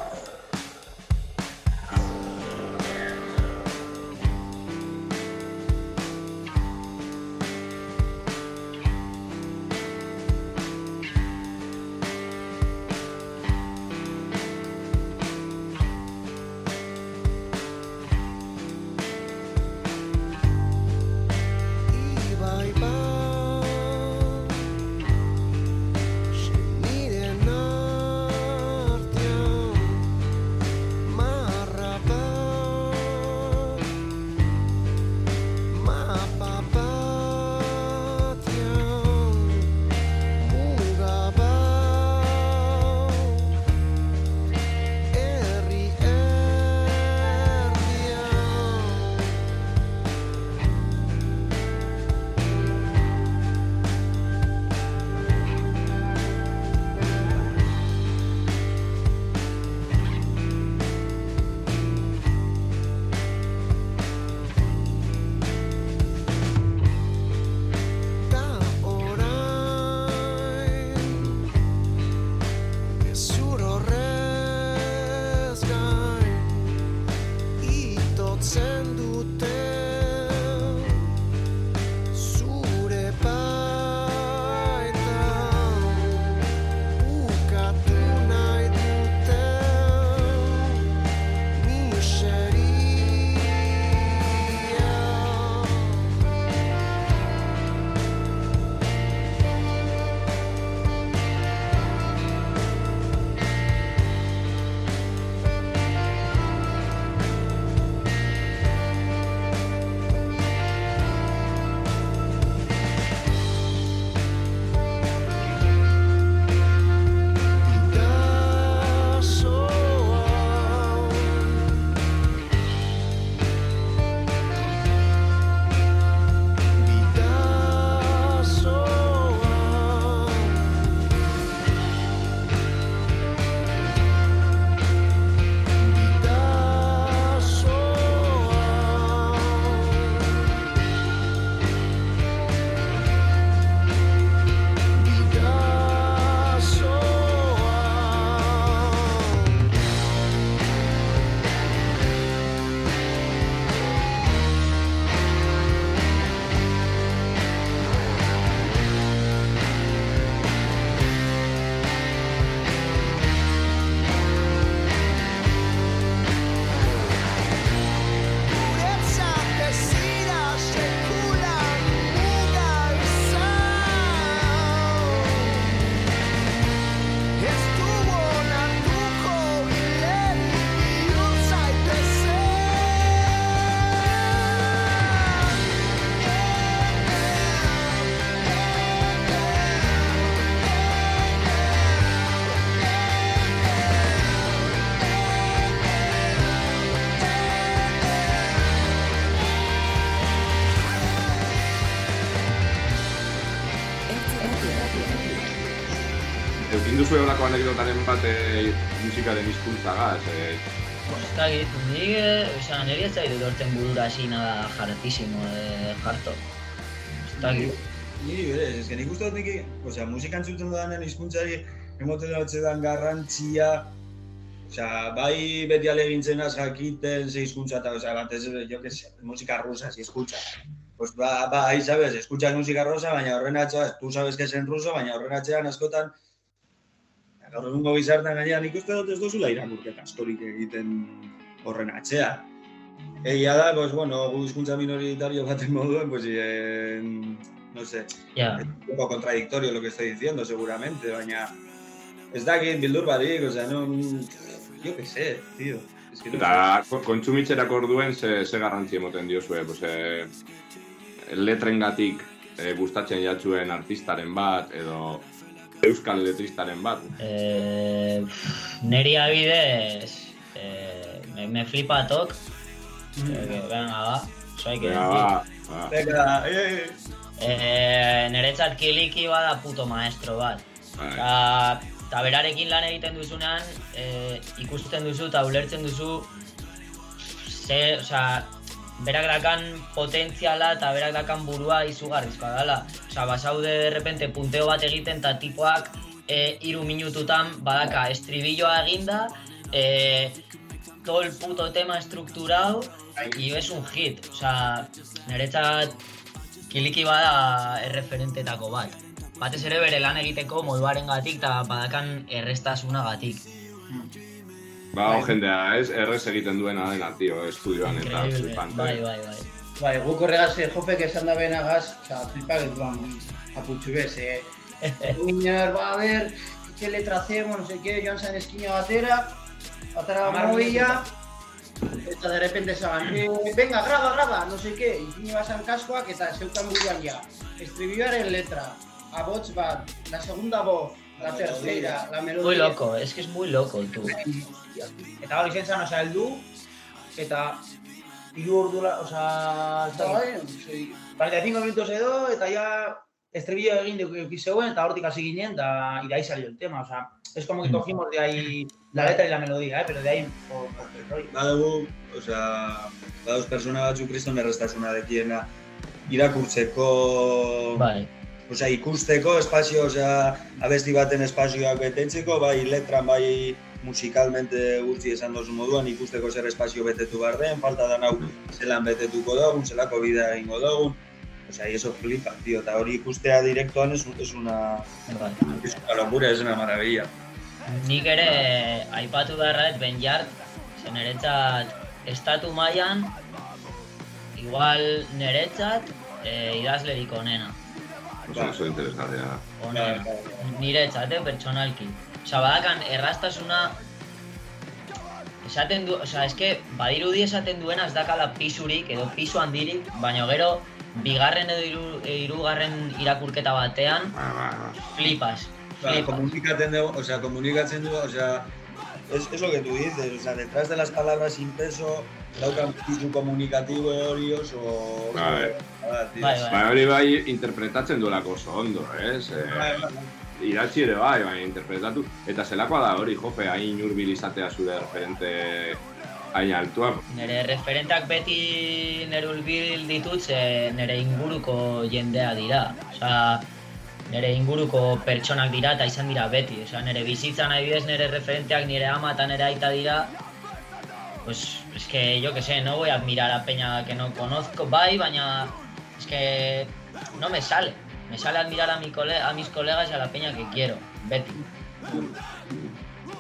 Eukin duzu olako anekdotaren bat e, musikaren hizkuntzagaz, e, Ez dakit, nik, eh, osea, niri ez zaitu dorten burura hasi nada jartísimo de jarto. Ez dakit. Ni bere, ez que nik uste dut nik, osea, musika entzuten dudanen hizkuntzari emoten dan garrantzia, osea, bai beti alegintzen az jakiten ze hizkuntza eta, osea, batez, jo que sé, musika rusa, si escucha. Pues ba, ba, ahí sabes, escuchas música rusa, baina horren atzean, tú sabes que es en ruso, baina horren atzean askotan, gaur egungo gizartean gainean nik uste dut ez duzula irakurketa askorik egiten horren atzean. Egia da, pues bueno, gu hizkuntza minoritario baten moduen, pues eh, no sé, Ja. es un poco contradictorio lo que estoy diciendo seguramente, baina ez dakit bildur barik, o sea, no, yo qué sé, tío. Es que no Eta ko- kontsumitzerako orduen ze, ze garrantzi emoten diozue, pues, e, letrengatik e, gustatzen jatzuen artistaren bat, edo euskal letristaren bat. Eh, neri abidez, eh, me, me flipa tok. Eh, que, venga, va. Eso hay que Venga, decir. ba, ba. Venga, eh, Eh, niretzat kiliki bada puto maestro bat. Eta, eta berarekin lan egiten duzunean, eh, ikusten duzu eta ulertzen duzu ze, osea, berak dakan potentziala eta berak dakan burua izugarrizkoa dela. Osea, basaude de repente punteo bat egiten eta tipoak eh, iru minututan badaka estribilloa eginda, eh, todo el puto tema estructurado y es un hit. Osea, niretzat kiliki bada erreferentetako bat. Batez ere bere lan egiteko moduaren gatik eta badakan errestasunagatik. Ba, hau jendea, ez, errez egiten duena dena, tio, estudioan eta flipante. Bai, bai, bai. Bai, guk horregaz, eh, jopek esan da benagaz, oza, flipa getuan aputxu bez, eh. <laughs> Ba, a ver, que letra hacemos, no sé qué, joan zen eskina batera, batera movilla, eta de repente esan, eh, venga, graba, graba, no sé qué, ipini basan kaskoak eta zeukan buruan ja. Estribilloaren letra, abots bat, la segunda voz, la tercera, la melodia. Muy loco, es que es muy loco, tú. Eta hori zen zan, osea, heldu, eta hiru ordula, osea, ez da, Bai. 45 minutos edo, eta ya estribillo egin duki zeuen, eta hortik hasi ginen, eta y de ahí salió el tema, o sea, es como que Mm. cogimos de ahí la letra y la melodía, ¿eh? pero de ahí por, por el rollo. Badugu, osea, badauz persona batzuk kriston errestasuna dekiena irakurtzeko, bai. osea, ikusteko espazio, osea, abesti baten espazioak betetzeko, bai letran, bai musikalmente gutxi esan dozu moduan, ikusteko zer espazio betetu behar den, falta dan hau zelan betetuko dugun, zelako bidea egingo dugun, osea, y eso flipa, tío, eta hori ikustea direktoan es, es una, es una locura, es una maravilla. Nik ere aipatu beharret Ben Jart, zen niretzat estatu mailan igual niretzat eh, idazlerik onena. Oso, oso interesgarria da. Onena. Niretzat, eh, pertsonalki. Osa, badakan errastasuna esaten du, osea, eske badirudi esaten duena ez dakala pisurik edo pisu handirik, baina gero bigarren edo hiru, hirugarren irakurketa batean Ba, ba, ba. flipas. Ba, Flipas. komunikatzen dugu, o sea, komunikatzen dugu, o sea, es, es lo que tú dices, o sea, detrás de las palabras sin peso, daukan pisu komunikatibo hori oso... Bai. ah. Bai, bai. Ba, hori bai interpretatzen duelako oso ondo, ez? Eh, Bai, bai. Idatzi ere bai, bai, interpretatu. Eta zelakoa da hori, jope, hain urbil izatea zure referente hain altua. Nere referentak beti nere ulbil ditut ze nere inguruko jendea dira. Osea, nere inguruko pertsonak dira eta izan dira beti. Osea, nere bizitzan adibidez nere referenteak nire ama eta nere aita dira. Pues es que yo que sé, no voy a admirar a peña que no conozco, bai, baina es que no me sale. Me sale admirar a, mi cole a mis colegas y a la peña que quiero, beti.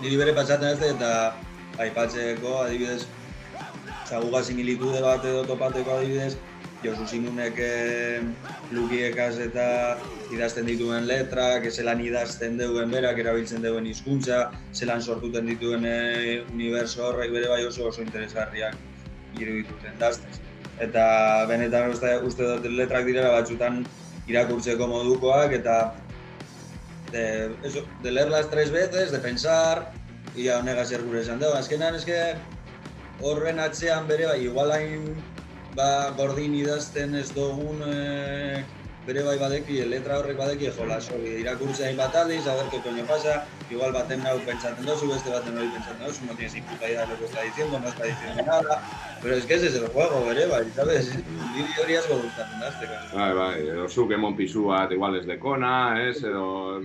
Niri bere pasatzen ez eta aipatzeko, adibidez, zaguga similitude bat edo topateko adibidez, Josu Simunek eh, lukiekaz eta idazten dituen letrak, zelan idazten duen berak, erabiltzen duen hizkuntza, zelan sortuten dituen eh, uniberso horrek bere bai oso oso interesgarriak irudituten daztez. Eta benetan uste, uste dut letrak direla batzutan irakurtzeko modukoak eta de, eso, de leerlas tres veces, de pensar, ia honegaz zer gure esan dugu. Azkenan, eske horren atzean bere, bai, igual hain ba, gordin idazten ez dugun e, bere bai badeki, letra horrek badeki jolas hori, irakurtzea hainbat aldiz, a ver qué coño pasa, igual baten nau pentsatzen dozu, beste baten hori pentsatzen dozu, no tienes ni puta idea de lo que está diciendo, no está diciendo nada, pero es que ese es el juego, bere bai, sabes? Niri hori asko gustatzen da, este kasu. Bai, bai, edo zuk emon pisu bat igual ez dekona, ez, edo...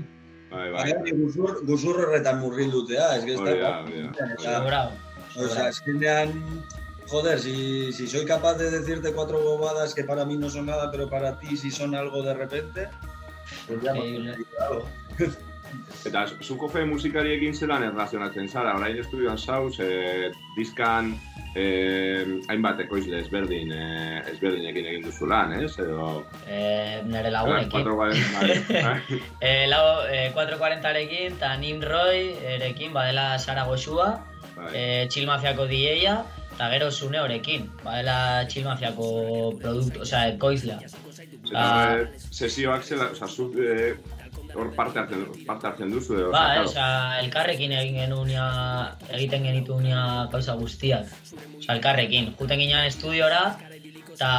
Bai, bai. Baina guzur, guzur horretan murrildutea, es que ez Hori da, da... hori da. Sobrao, O sea, azkenean, joder, si, si soy capaz de decirte cuatro bobadas que para mí no son nada, pero para ti sí son algo de repente, pues ya me. Eta zuko fe musikariekin zelan erlazionatzen zara, orain estudioan zauz, e, diskan e, hainbat ekoizle ezberdin, e, ezberdinekin egin duzu lan, ez? Edo... eh, nire lagunekin. 440, bai, bai. Eh, lau, eh, 440rekin eta Nimroy erekin badela Sara Goxua, Bai. eh, Chill Mafiako DJ-a, eta gero Sune horekin, badela Chill Mafiako produktu, osea, ekoizlea. Eta e, sesioak zela, oza, zuk e, hor parte hartzen, parte hartzen duzu, edo, Ba, eh, osea, elkarrekin egin genunia, egiten genitunia gauza guztiak. Osea, elkarrekin. Juten ginen estudiora, eta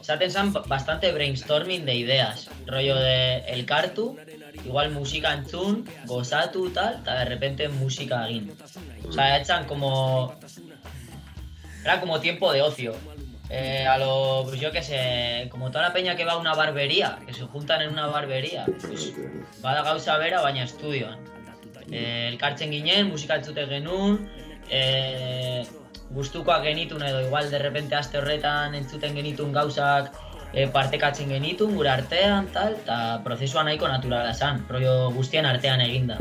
esaten zen bastante brainstorming de ideas. Rollo de elkartu, igual musika entzun, gozatu tal, de repente musika egin. Osea, echan como... Era como tiempo de ocio. Eh, a lo, pues yo qué sé, como toda la peña que va a una barbería, que se juntan en una barbería, pues bada gauza bera, baina estudioan. Eh, elkartzen ginen, musika entzute genuen, eh, gustukoak genitun edo igual de repente aste horretan entzuten genitun gauzak eh, partekatzen genitun gure artean, tal, eta prozesua nahiko naturala zan, rollo guztien artean eginda.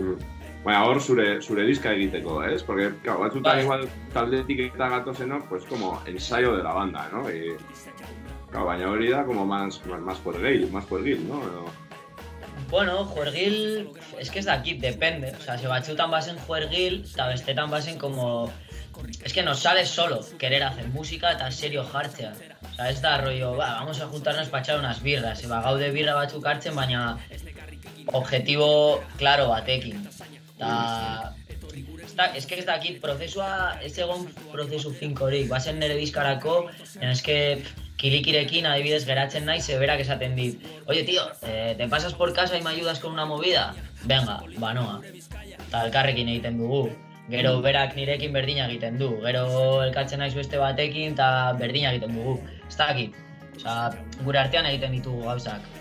Baina hor zure, zure diska egiteko, ez? Porque, claro, batzutan igual taldetik eta gatozenok, pues como ensayo de la banda, ¿no? Y, claro, baina hori da como más, más, más por gay, más por gil, ¿no? Bueno, juergil, es que ez dakit, depende. O sea, se batzutan basen juergil, eta bestetan basen como... Es que nos sale solo querer hacer música eta serio jartzea. O sea, da rollo, va, vamos a juntarnos para echar unas birras. Eba, gaude birra batzuk hartzen, baina objetibo claro batekin. Eta... Ez da, es que ez dakit, prozesua, ez egon prozesu finkorik, bazen nire bizkarako, es pff, kilikirekin adibidez geratzen naiz, berak esaten dit, oye tío, eh, te pasas por casa y me ayudas con una movida? Venga, banoa. Eta elkarrekin egiten dugu. Gero berak nirekin berdina egiten du. Gero elkartzen naiz beste batekin eta berdina egiten dugu. Ez dakit. Osea, gure artean egiten ditugu gauzak.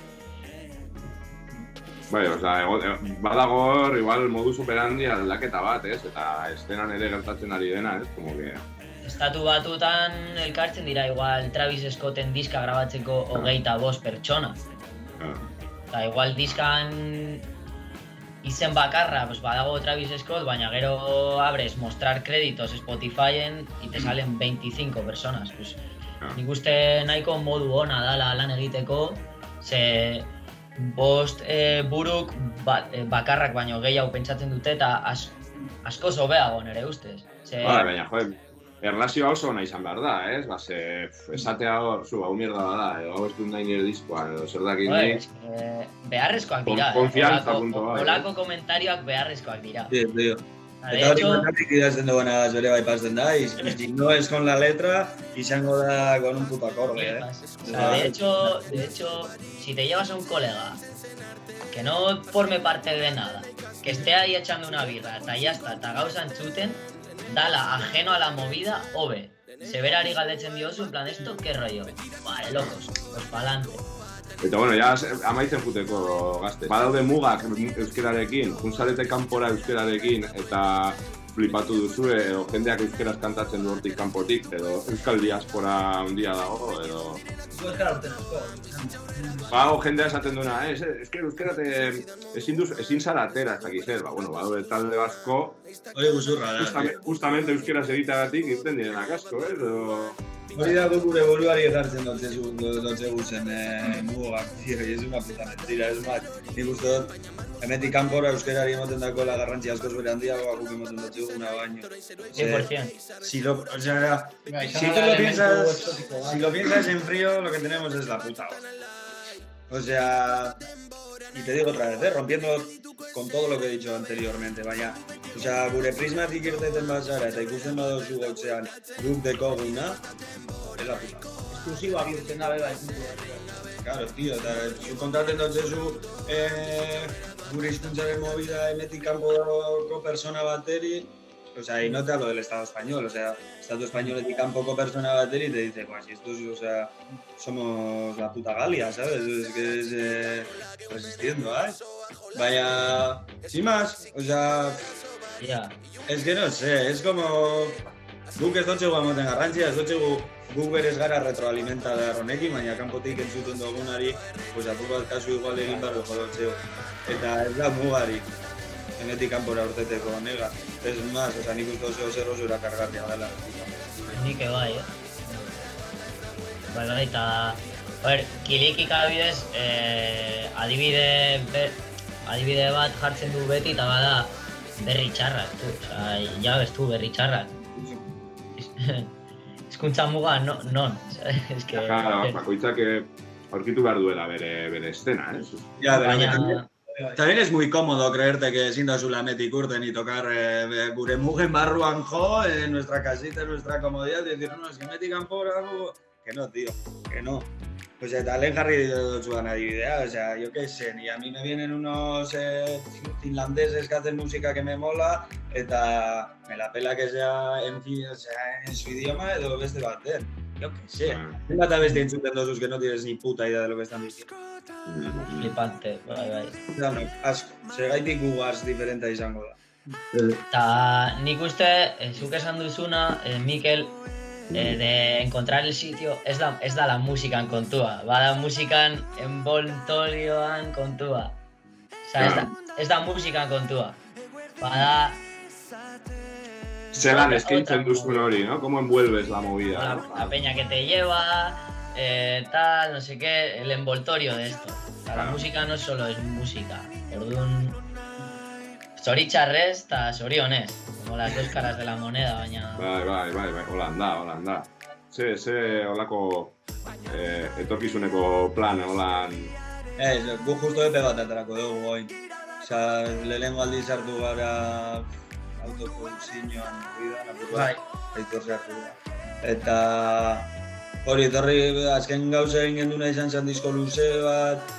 bai, oza, ego, e, badago hor, igual modus operandi aldaketa bat, ez? Eta estenan ere gertatzen ari dena, ez? Como que... Estatu batutan elkartzen dira igual Travis Scotten diska grabatzeko hogeita bost pertsona. ah, Eta igual diskan izen bakarra, pues badago Travis Scott, baina gero abres mostrar créditos Spotifyen y te salen 25 personas. Pues, nik uste nahiko modu ona dala lan egiteko, ze bost eh, buruk ba, eh, bakarrak baino gehiago pentsatzen dute eta as, asko zobeago nere ustez. Ze, Bai, baina, joder, erlazioa oso ona izan behar da, ez? Ba, ze, esatea hor, zu, hau mierda da, edo hau ez dut nahi nire diskoa, edo zer dakit Joder, ni. es que beharrezkoak Kon- dira. eh. konfiantza Holako- punto bat, eh. Holako komentarioak beharrezkoak dira. Sí, tío. De Eta hori hecho- bakarrik idazten duena bere bai pasten da, y, si no es con la letra, izango da con un puto acorde, eh? O sea, de hecho, de hecho, si te llevas a un colega que no forme parte de nada, que esté ahí echando una birra, eta ya está, eta gauza entzuten, dala ajeno a la movida, hobe. Seberari galdetzen diozu, en plan, esto, qué rollo? Vale, locos, pues pa'lante. Eta bueno, ja amaitzen juteko gazte. Badaude mugak euskerarekin, junzarete kanpora euskerarekin, eta flipatu duzu, edo jendeak euskeraz kantatzen du hortik kanpotik, edo euskal diaspora handia dago, edo... Bago jendea esaten duena, eh, eske euskera te, ezin, duz, ezin zara atera, ez dakit zer, ba, bueno, badaude talde basko, Hori guzurra da, justamente, justamente euskeraz egiteagatik irten direnak asko, ez, edo... Hori da guk gure buruari edartzen dotze guzen eh, mugak, tío, y es una puta mentira, es más, nik uste dut, hemetik kanpora euskerari emoten dako la garrantzi askoz bere handiagoa guk emoten dutze guna baino. Ze- 100%. Si lo, o sea, si tú lo piensas, bat. si lo piensas en frío, lo que tenemos es la puta. O sea, y te digo otra vez, ¿eh? rompiendo con todo lo que he dicho anteriormente, baina, o sea, gure prismatik irteten bazara eta ikusten badozu gautzean guk dekoguna, es la puta. Esklusiboa bihurtzen da, bai, puntu bat. Claro, tío, eta zu kontaten dutzezu eh, gure hizkuntzaren movida emetik kanpoko persona bateri, o sea, y no te hablo del Estado español, o sea, Estado españoletik kanpoko persona bateri te dice, pues, estos, o sea, somos la puta Galia, ¿sabes? Es que es eh, resistiendo, ¿eh? Vaya, sin más, o sea, Ja. es que no sé, es como... Guk ez dutxegu amoten garrantzia, ez dutxegu guk berez gara retroalimenta da honekin, baina kanpotik entzuten dugunari, pues apur bat kasu igual egin barro jodotxeu. Eta ez da mugarik, hemetik kanpora urteteko nega. Ez más, oza, nik uste oso zer osura kargarria dela. Nik bai, eh? Bai, bai, eta... A ber, kilikik adibidez, eh, adibide, be, adibide bat jartzen du beti, eta bada berri txarrak, tu. Osa, ja bestu berri txarrak. <laughs> Hizkuntza muga, no, non. <laughs> Es que... Claro, bakoitzak eh, aurkitu behar duela bere, bere estena, eh? Ya, pero Baina- también, es muy cómodo creerte que ezin da zula metik urten y tocar eh, gure mugen barruan jo, en nuestra casita, en nuestra comodidad, y decir, no, es que metik kanpora, no, que no, tío, que no. Pues eta lehen jarri dutzuan adibidea, o sea, yo qué sé, y a mí me vienen unos eh, finlandeses que hacen música que me mola, eta me la pela que sea en, o sea, en su idioma edo beste baten. Yo qué sé. Zenbat abesti entzuten dozuz que no tienes ni puta idea de lo que están diciendo. Flipante, bai, bai. Dano, asko, segaitik gugaz diferentea izango da. Eta nik uste, eh, zuk esan duzuna, eh, Mikel, eh, de encontrar el sitio, ez da, ez da la musikan kontua, bada musikan envoltorioan kontua. Osa, ez da, ez da musikan kontua. Bada, Zelan eskaintzen duzun hori, ¿no? ¿Cómo envuelves la movida? la, la peña que te lleva, eh, tal, no sé qué, el envoltorio de esto. La Claro. música no solo es música. Orduan, zoritxarrez eta zorionez, como las dos caras de la moneda, baina... Bai, bai, bai, bai, holan da, holan da. Ze, ze, holako eh, etorkizuneko plan, holan... Ez, gu justo epe bat aterako dugu goin. Osa, lehenengo aldiz hartu gara bidan, apur Bai. hartu da. Eta hori, etorri azken gauza egin genduna izan zen disko luze bat,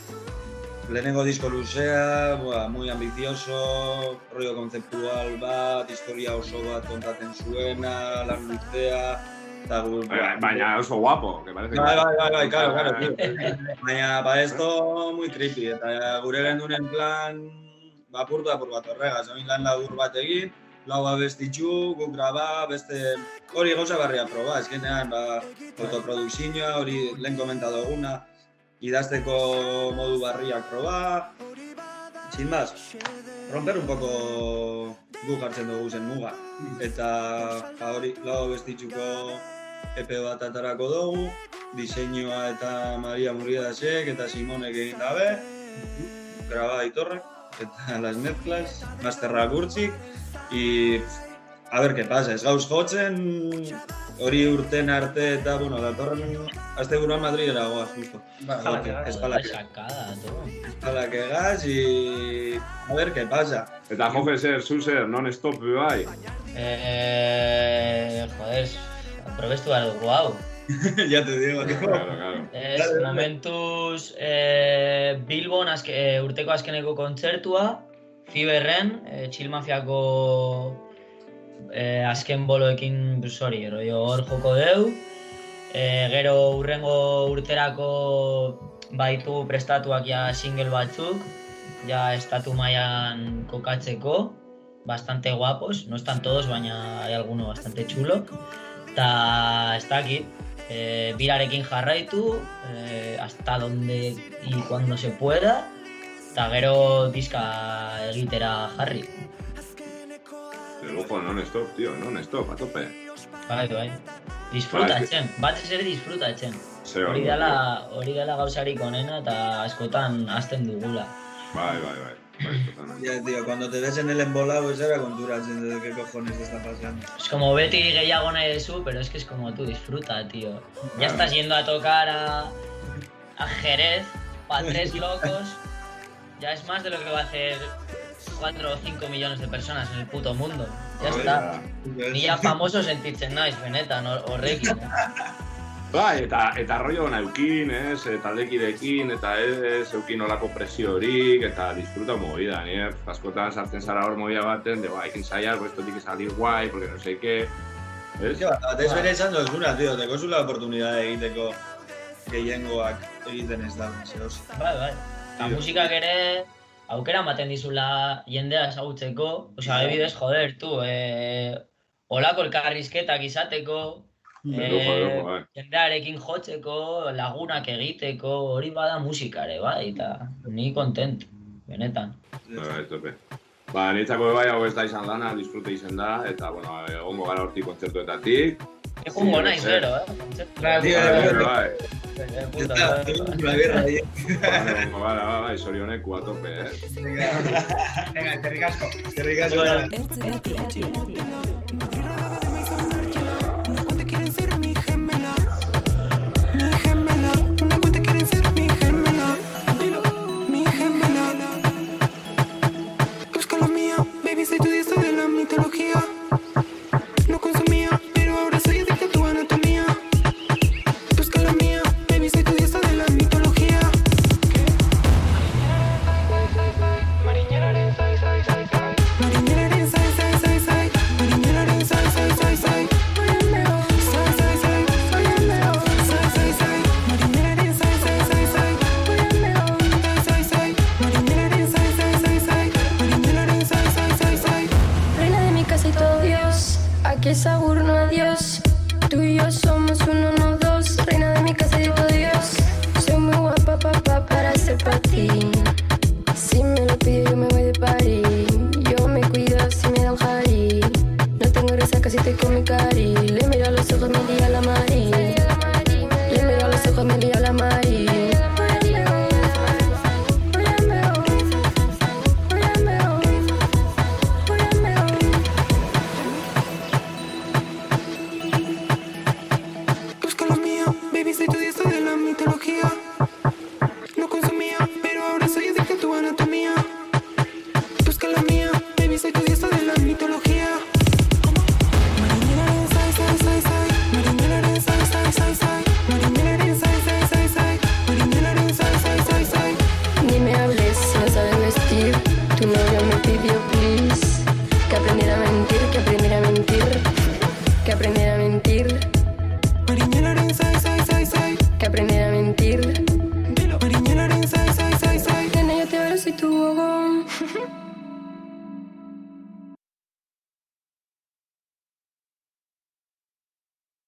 lehenengo disko luzea, bua, muy ambicioso, rollo kontzeptual bat, historia oso bat kontatzen zuena, lan luzea, eta gu... Bai, Baina oso guapo, que parece... Bai, bai, bai, bai, claro, claro, tío. Baina, ba, esto muy creepy, eta gure gendunen plan, ba, apurtu apur bat horregaz, oin lan labur bat egin, lau abestitxu, guk graba, beste, hori gauza barria proba, eskenean, ba, autoprodukzioa, hori lehen komenta duguna, idazteko modu barriak proba, sin más, romper un poco gu jartzen dugu zen muga. Eta ba, hori lau abestitxuko epe bat atarako dugu, diseinua eta Maria Muriadasek eta Simonek egin dabe, graba aitorrak, eta las mezclas, masterrak urtzik, y a ver qué pasa, ez gauz jotzen, hori urten arte eta, bueno, datorren azte buruan Madridera goaz, justo. Ba, que gas y a ver qué pasa. Eta jofe zer, zu zer, non-stop bai. Eh, joder, aprobestu behar dugu hau. <laughs> ya te digo, que Claro, claro. Ez, momentuz eh, Bilbon azke, eh, urteko azkeneko kontzertua, Fiberren, eh, Chill Mafiako eh, azken boloekin, pues hori, rollo hor joko deu. Eh, gero urrengo urterako baitu prestatuak ja single batzuk, ja estatu mailan kokatzeko, bastante guapos, no están todos, baina hay alguno bastante chulo. Eta ez dakit, eh, birarekin jarraitu, eh, hasta donde y cuando se pueda, eta gero diska egitera jarri. De lujo, non-stop, tío, non-stop, a tope. Bai, bai. Disfrutatzen, batez ere disfrutatzen. Ze Hori dela, hori dela gauzarik onena eta askotan hasten dugula. Bai, bai, bai. Ya, tío, cuando te ves en el embolado, esa era konturatzen de qué cojones te está pasando. Es como beti gehiago nahi dezu, pero es que es como tú, disfruta, tío. Ya estás yendo a tocar a, a Jerez, para tres <laughs> locos. Ya es más de lo que va a hacer 4 o 5 millones de personas en el puto mundo. Ya está. Ni ya famoso sentitzen naiz, benetan, hor- horrekin. Bai, eta, eta rollo ona eukin, ez, e, taldekidekin, eta ez, eukin olako presiorik, eta disfruta movida, ni, eh? askotan sartzen zara hor movida baten, de, bai, ekin saia, pues esto tiene que salir guay, porque no sé qué, ez? Ja, batez bere esan dozuna, tío, teko zula oportunidad egiteko gehiengoak egiten ez da, zehoz. Bai, bai. Eta musikak ere aukera ematen dizula jendea ezagutzeko, osea, Ja. ebidez, joder, tu, eh, olako elkarrizketak izateko, Eh, bai. jendearekin jotzeko, lagunak egiteko, hori bada musikare, bai, eta ni kontent, benetan. Bai, tope. Ba, niretzako bai, hau ez da izan lana, disfrute izan da, eta, bueno, egongo gara hortik kontzertuetatik. Egungo naiz, gero, eh? Bai, Tío, bai, bai. Eh, bai, egun bai. Bai, egongo gara, bai, bai, sorioneku a tope, eh? Venga, eskerrik asko. Eskerrik asko. Ertzetatik.